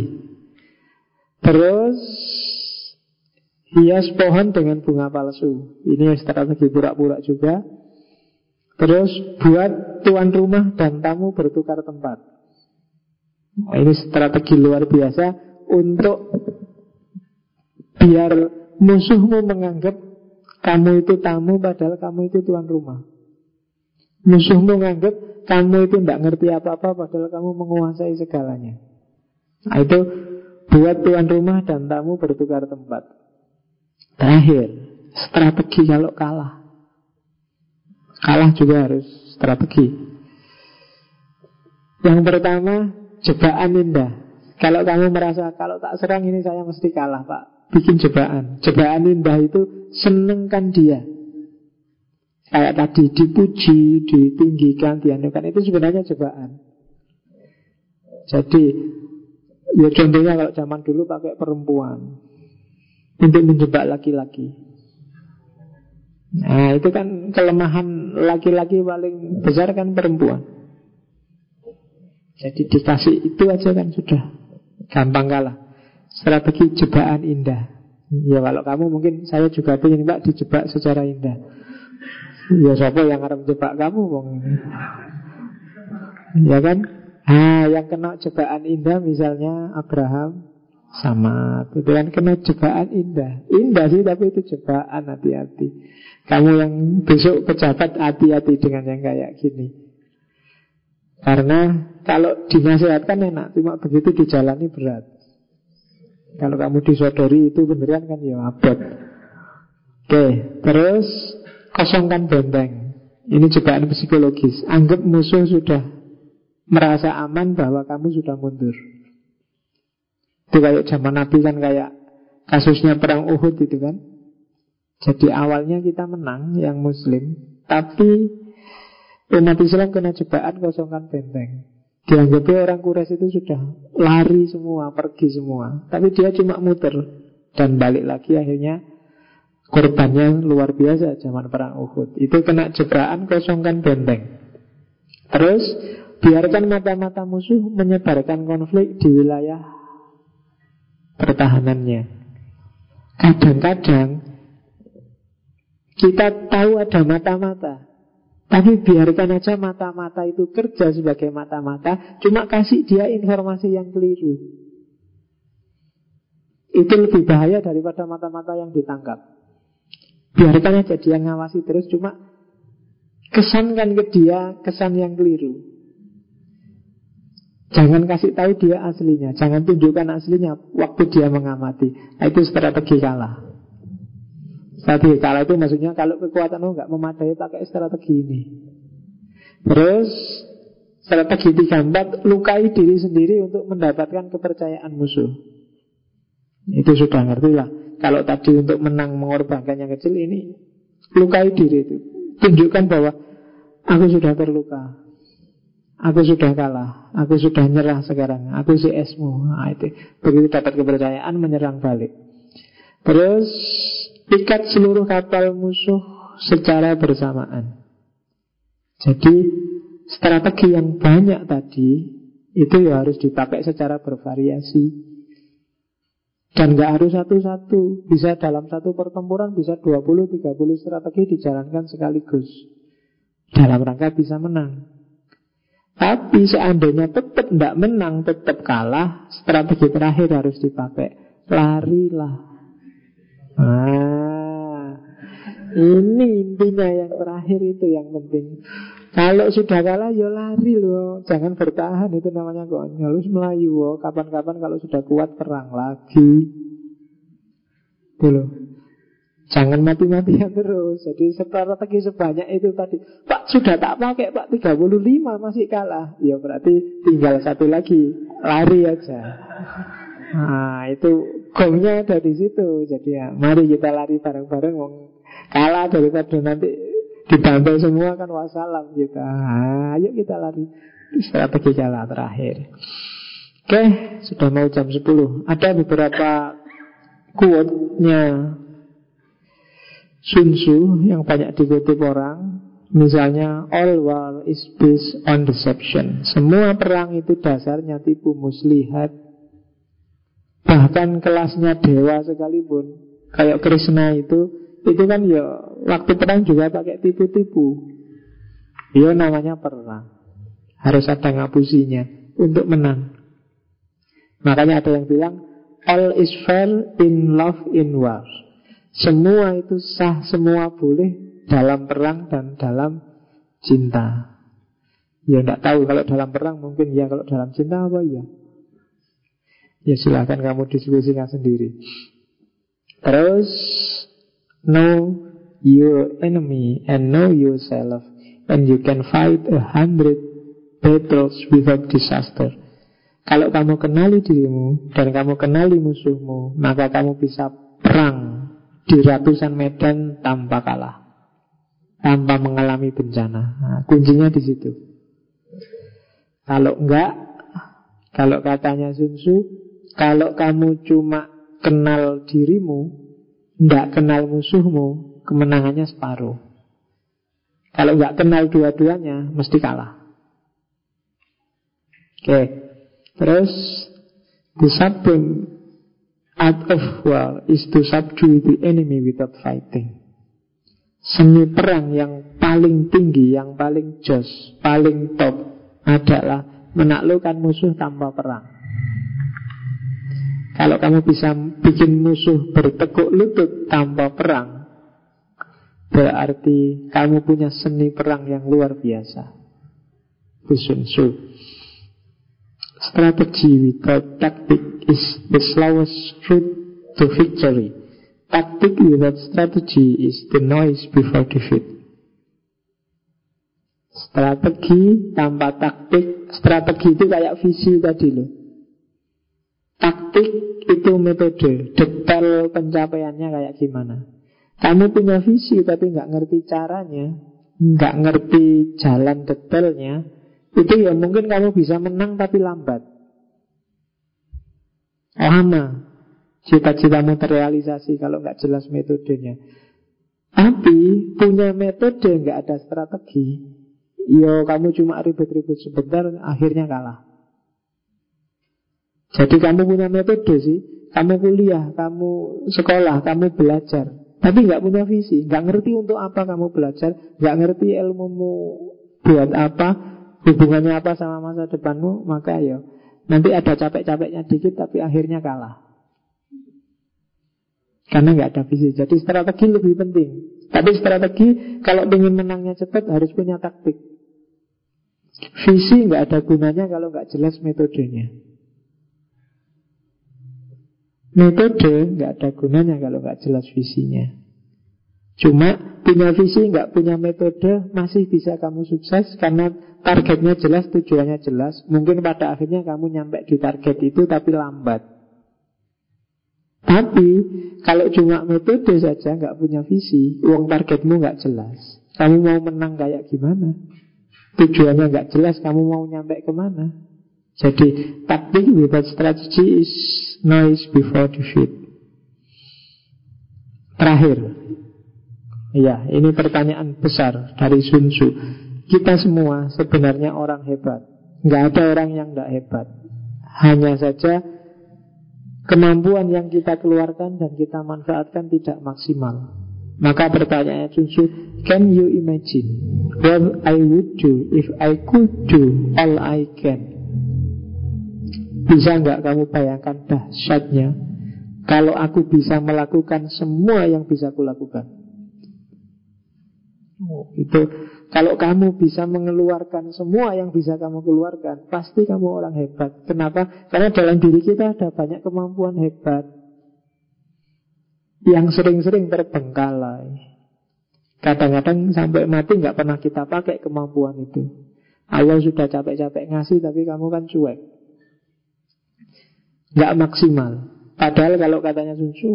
Terus Hias pohon dengan bunga palsu Ini strategi pura-pura juga Terus buat tuan rumah dan tamu bertukar tempat. Nah, ini strategi luar biasa untuk biar musuhmu menganggap kamu itu tamu padahal kamu itu tuan rumah. Musuhmu menganggap kamu itu tidak ngerti apa-apa padahal kamu menguasai segalanya. Nah, itu buat tuan rumah dan tamu bertukar tempat. Terakhir, strategi kalau kalah. Kalah juga harus strategi. Yang pertama, jebakan indah. Kalau kamu merasa kalau tak serang ini saya mesti kalah, Pak. Bikin jebakan. Jebakan indah itu senengkan dia. Kayak tadi dipuji, ditinggikan, dianukan itu sebenarnya jebakan. Jadi ya contohnya kalau zaman dulu pakai perempuan untuk menjebak laki-laki. Nah itu kan kelemahan laki-laki paling besar kan perempuan. Jadi dikasih itu aja kan sudah Gampang kalah. Strategi jebakan indah. Ya kalau kamu mungkin saya juga ingin mbak dijebak secara indah. Ya siapa yang harus jebak kamu bang? Ya kan Ah, yang kena jebakan indah misalnya Abraham sama itu kan kena jebakan indah Indah sih tapi itu jebakan hati-hati kamu yang besok pejabat hati-hati dengan yang kayak gini. Karena kalau dinasihatkan enak, cuma begitu dijalani berat. Kalau kamu disodori itu beneran kan ya abot. Oke, terus kosongkan benteng. Ini jebakan psikologis. Anggap musuh sudah merasa aman bahwa kamu sudah mundur. Itu kayak zaman Nabi kan kayak kasusnya perang Uhud itu kan. Jadi awalnya kita menang yang muslim, tapi umat Islam kena jebakan kosongkan benteng. Dianggapnya orang Quraisy itu sudah lari semua, pergi semua. Tapi dia cuma muter dan balik lagi akhirnya korbannya luar biasa zaman perang Uhud. Itu kena jebakan kosongkan benteng. Terus biarkan mata-mata musuh menyebarkan konflik di wilayah pertahanannya. Kadang-kadang kita tahu ada mata-mata, tapi biarkan aja mata-mata itu kerja sebagai mata-mata, cuma kasih dia informasi yang keliru. Itu lebih bahaya daripada mata-mata yang ditangkap. Biarkan aja dia ngawasi terus, cuma kesankan ke dia kesan yang keliru. Jangan kasih tahu dia aslinya, jangan tunjukkan aslinya waktu dia mengamati. Nah, itu strategi kalah. Strategi kalah itu maksudnya kalau kekuatanmu nggak memadai pakai strategi ini. Terus strategi tiga empat lukai diri sendiri untuk mendapatkan kepercayaan musuh. Itu sudah ngerti lah. Kalau tadi untuk menang mengorbankan yang kecil ini lukai diri itu. Tunjukkan bahwa aku sudah terluka. Aku sudah kalah, aku sudah nyerah sekarang, aku si esmu. Nah, itu begitu dapat kepercayaan menyerang balik. Terus Ikat seluruh kapal musuh secara bersamaan. Jadi strategi yang banyak tadi itu ya harus dipakai secara bervariasi. Dan gak harus satu-satu. Bisa dalam satu pertempuran bisa 20-30 strategi dijalankan sekaligus. Dalam rangka bisa menang. Tapi seandainya tetap tidak menang, tetap kalah, strategi terakhir harus dipakai. Larilah Ah, ini intinya yang terakhir itu yang penting. Kalau sudah kalah ya lari loh, jangan bertahan itu namanya konyol. Harus melayu loh. Kapan-kapan kalau sudah kuat perang lagi. Dulu. Jangan mati-matian terus. Jadi strategi sebanyak itu tadi. Pak sudah tak pakai Pak 35 masih kalah. Ya berarti tinggal satu lagi. Lari aja. Nah, itu gongnya ada di situ. Jadi ya, mari kita lari bareng-bareng wong kalah daripada nanti dibantai semua kan wassalam kita. Nah, ayo kita lari. Strategi kalah terakhir. Oke, sudah mau jam 10. Ada beberapa quote-nya Sun Tzu yang banyak dikutip orang. Misalnya, all war is based on deception. Semua perang itu dasarnya tipu muslihat Bahkan kelasnya dewa sekalipun Kayak Krishna itu Itu kan ya Waktu perang juga pakai tipu-tipu Ya namanya perang Harus ada ngapusinya Untuk menang Makanya ada yang bilang All is fair in love in war Semua itu sah Semua boleh dalam perang dan dalam cinta. Ya tidak tahu kalau dalam perang mungkin ya Kalau dalam cinta apa? Ya. Ya silahkan kamu diskusikan sendiri. Terus Know your enemy and know yourself And you can fight a hundred battles without disaster. Kalau kamu kenali dirimu Dan kamu kenali musuhmu Maka kamu bisa perang Di ratusan medan tanpa kalah Tanpa mengalami bencana nah, Kuncinya di situ Kalau enggak Kalau katanya Sun kalau kamu cuma kenal dirimu, tidak kenal musuhmu, kemenangannya separuh. Kalau nggak kenal dua-duanya, mesti kalah. Oke, terus the supreme art of war is to subdue the enemy without fighting. Seni perang yang paling tinggi, yang paling jos, paling top adalah menaklukkan musuh tanpa perang. Kalau kamu bisa bikin musuh bertekuk lutut tanpa perang, berarti kamu punya seni perang yang luar biasa. Sun Tzu. Strategy without tactic is the slowest route to victory. Tactic without strategy is the noise before defeat. Strategi tanpa taktik Strategi itu kayak visi tadi loh Taktik itu metode Detail pencapaiannya kayak gimana Kamu punya visi tapi nggak ngerti caranya nggak ngerti jalan detailnya Itu ya mungkin kamu bisa menang tapi lambat. Lama Cita-citamu terrealisasi kalau nggak jelas metodenya. Tapi punya metode nggak ada strategi Yo kamu cuma ribut-ribut sebentar akhirnya kalah. Jadi kamu punya metode sih Kamu kuliah, kamu sekolah, kamu belajar Tapi nggak punya visi nggak ngerti untuk apa kamu belajar nggak ngerti ilmumu buat apa Hubungannya apa sama masa depanmu? Maka ya nanti ada capek-capeknya dikit Tapi akhirnya kalah. Karena nggak ada visi. Jadi strategi lebih penting. Tapi strategi kalau ingin menangnya cepat Harus punya taktik. Visi nggak ada gunanya kalau nggak jelas metodenya. Metode nggak ada gunanya kalau nggak jelas visinya. Cuma punya visi nggak punya metode masih bisa kamu sukses karena targetnya jelas, tujuannya jelas. Mungkin pada akhirnya kamu nyampe di target itu tapi lambat. Tapi kalau cuma metode saja nggak punya visi, uang targetmu nggak jelas. Kamu mau menang kayak gimana? Tujuannya nggak jelas kamu mau nyampe ke mana Jadi taktik without strategy is noise before defeat Terakhir Ya, ini pertanyaan besar dari Sun Tzu. Kita semua sebenarnya orang hebat. Nggak ada orang yang nggak hebat. Hanya saja Kemampuan yang kita keluarkan dan kita manfaatkan tidak maksimal. Maka pertanyaannya Sun Can you imagine What I would do If I could do all I can? Bisa nggak kamu bayangkan dahsyatnya? Kalau aku bisa melakukan semua yang bisa kulakukan oh, Itu Kalau kamu bisa mengeluarkan semua yang bisa kamu keluarkan Pasti kamu orang hebat Kenapa? Karena dalam diri kita ada banyak kemampuan hebat yang sering-sering terbengkalai. Kadang-kadang sampai mati nggak pernah kita pakai kemampuan itu. Allah sudah capek-capek ngasih tapi kamu kan cuek. Nggak maksimal. Padahal kalau katanya susu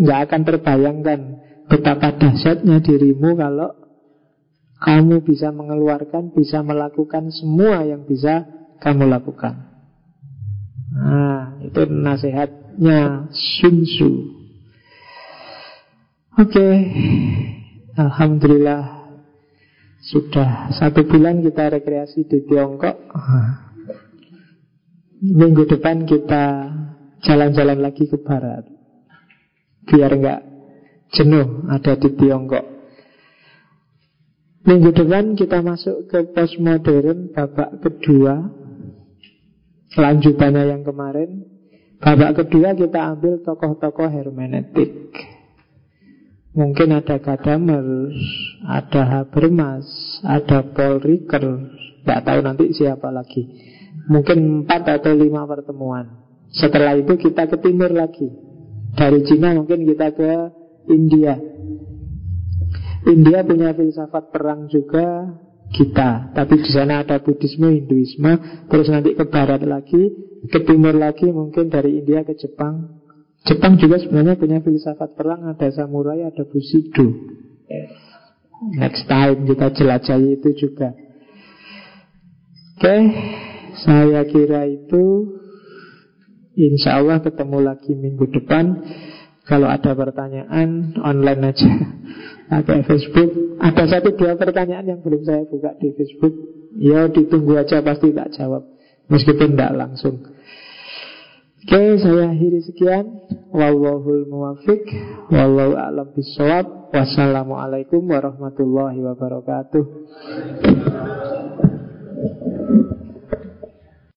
nggak akan terbayangkan betapa dahsyatnya dirimu kalau kamu bisa mengeluarkan, bisa melakukan semua yang bisa kamu lakukan. Nah, itu nasihatnya Sun Tzu. Oke, okay. Alhamdulillah sudah satu bulan kita rekreasi di Tiongkok. Minggu depan kita jalan-jalan lagi ke barat, biar nggak jenuh ada di Tiongkok. Minggu depan kita masuk ke postmodern babak kedua, lanjutannya yang kemarin. Babak kedua kita ambil tokoh-tokoh hermeneutik. Mungkin ada Gadamer, ada Habermas, ada Paul Ricoeur, Tidak tahu nanti siapa lagi. Mungkin empat atau lima pertemuan. Setelah itu kita ke timur lagi. Dari Cina mungkin kita ke India India punya filsafat perang juga kita. Tapi di sana ada Buddhisme, Hinduisme. Terus nanti ke barat lagi Ke timur lagi mungkin dari India ke Jepang. Jepang juga sebenarnya punya filsafat perang Ada samurai, ada bushido. Next time kita jelajahi itu juga. Oke okay, Saya kira itu. Insya Allah ketemu lagi minggu depan. Kalau ada pertanyaan Online aja Pakai Facebook Ada satu dua pertanyaan yang belum saya buka di Facebook Ya ditunggu aja pasti tak jawab Meskipun tidak langsung Oke, saya akhiri sekian. Wallahul muwafiq. Wallahu a'lam bishawab. Wassalamualaikum warahmatullahi wabarakatuh.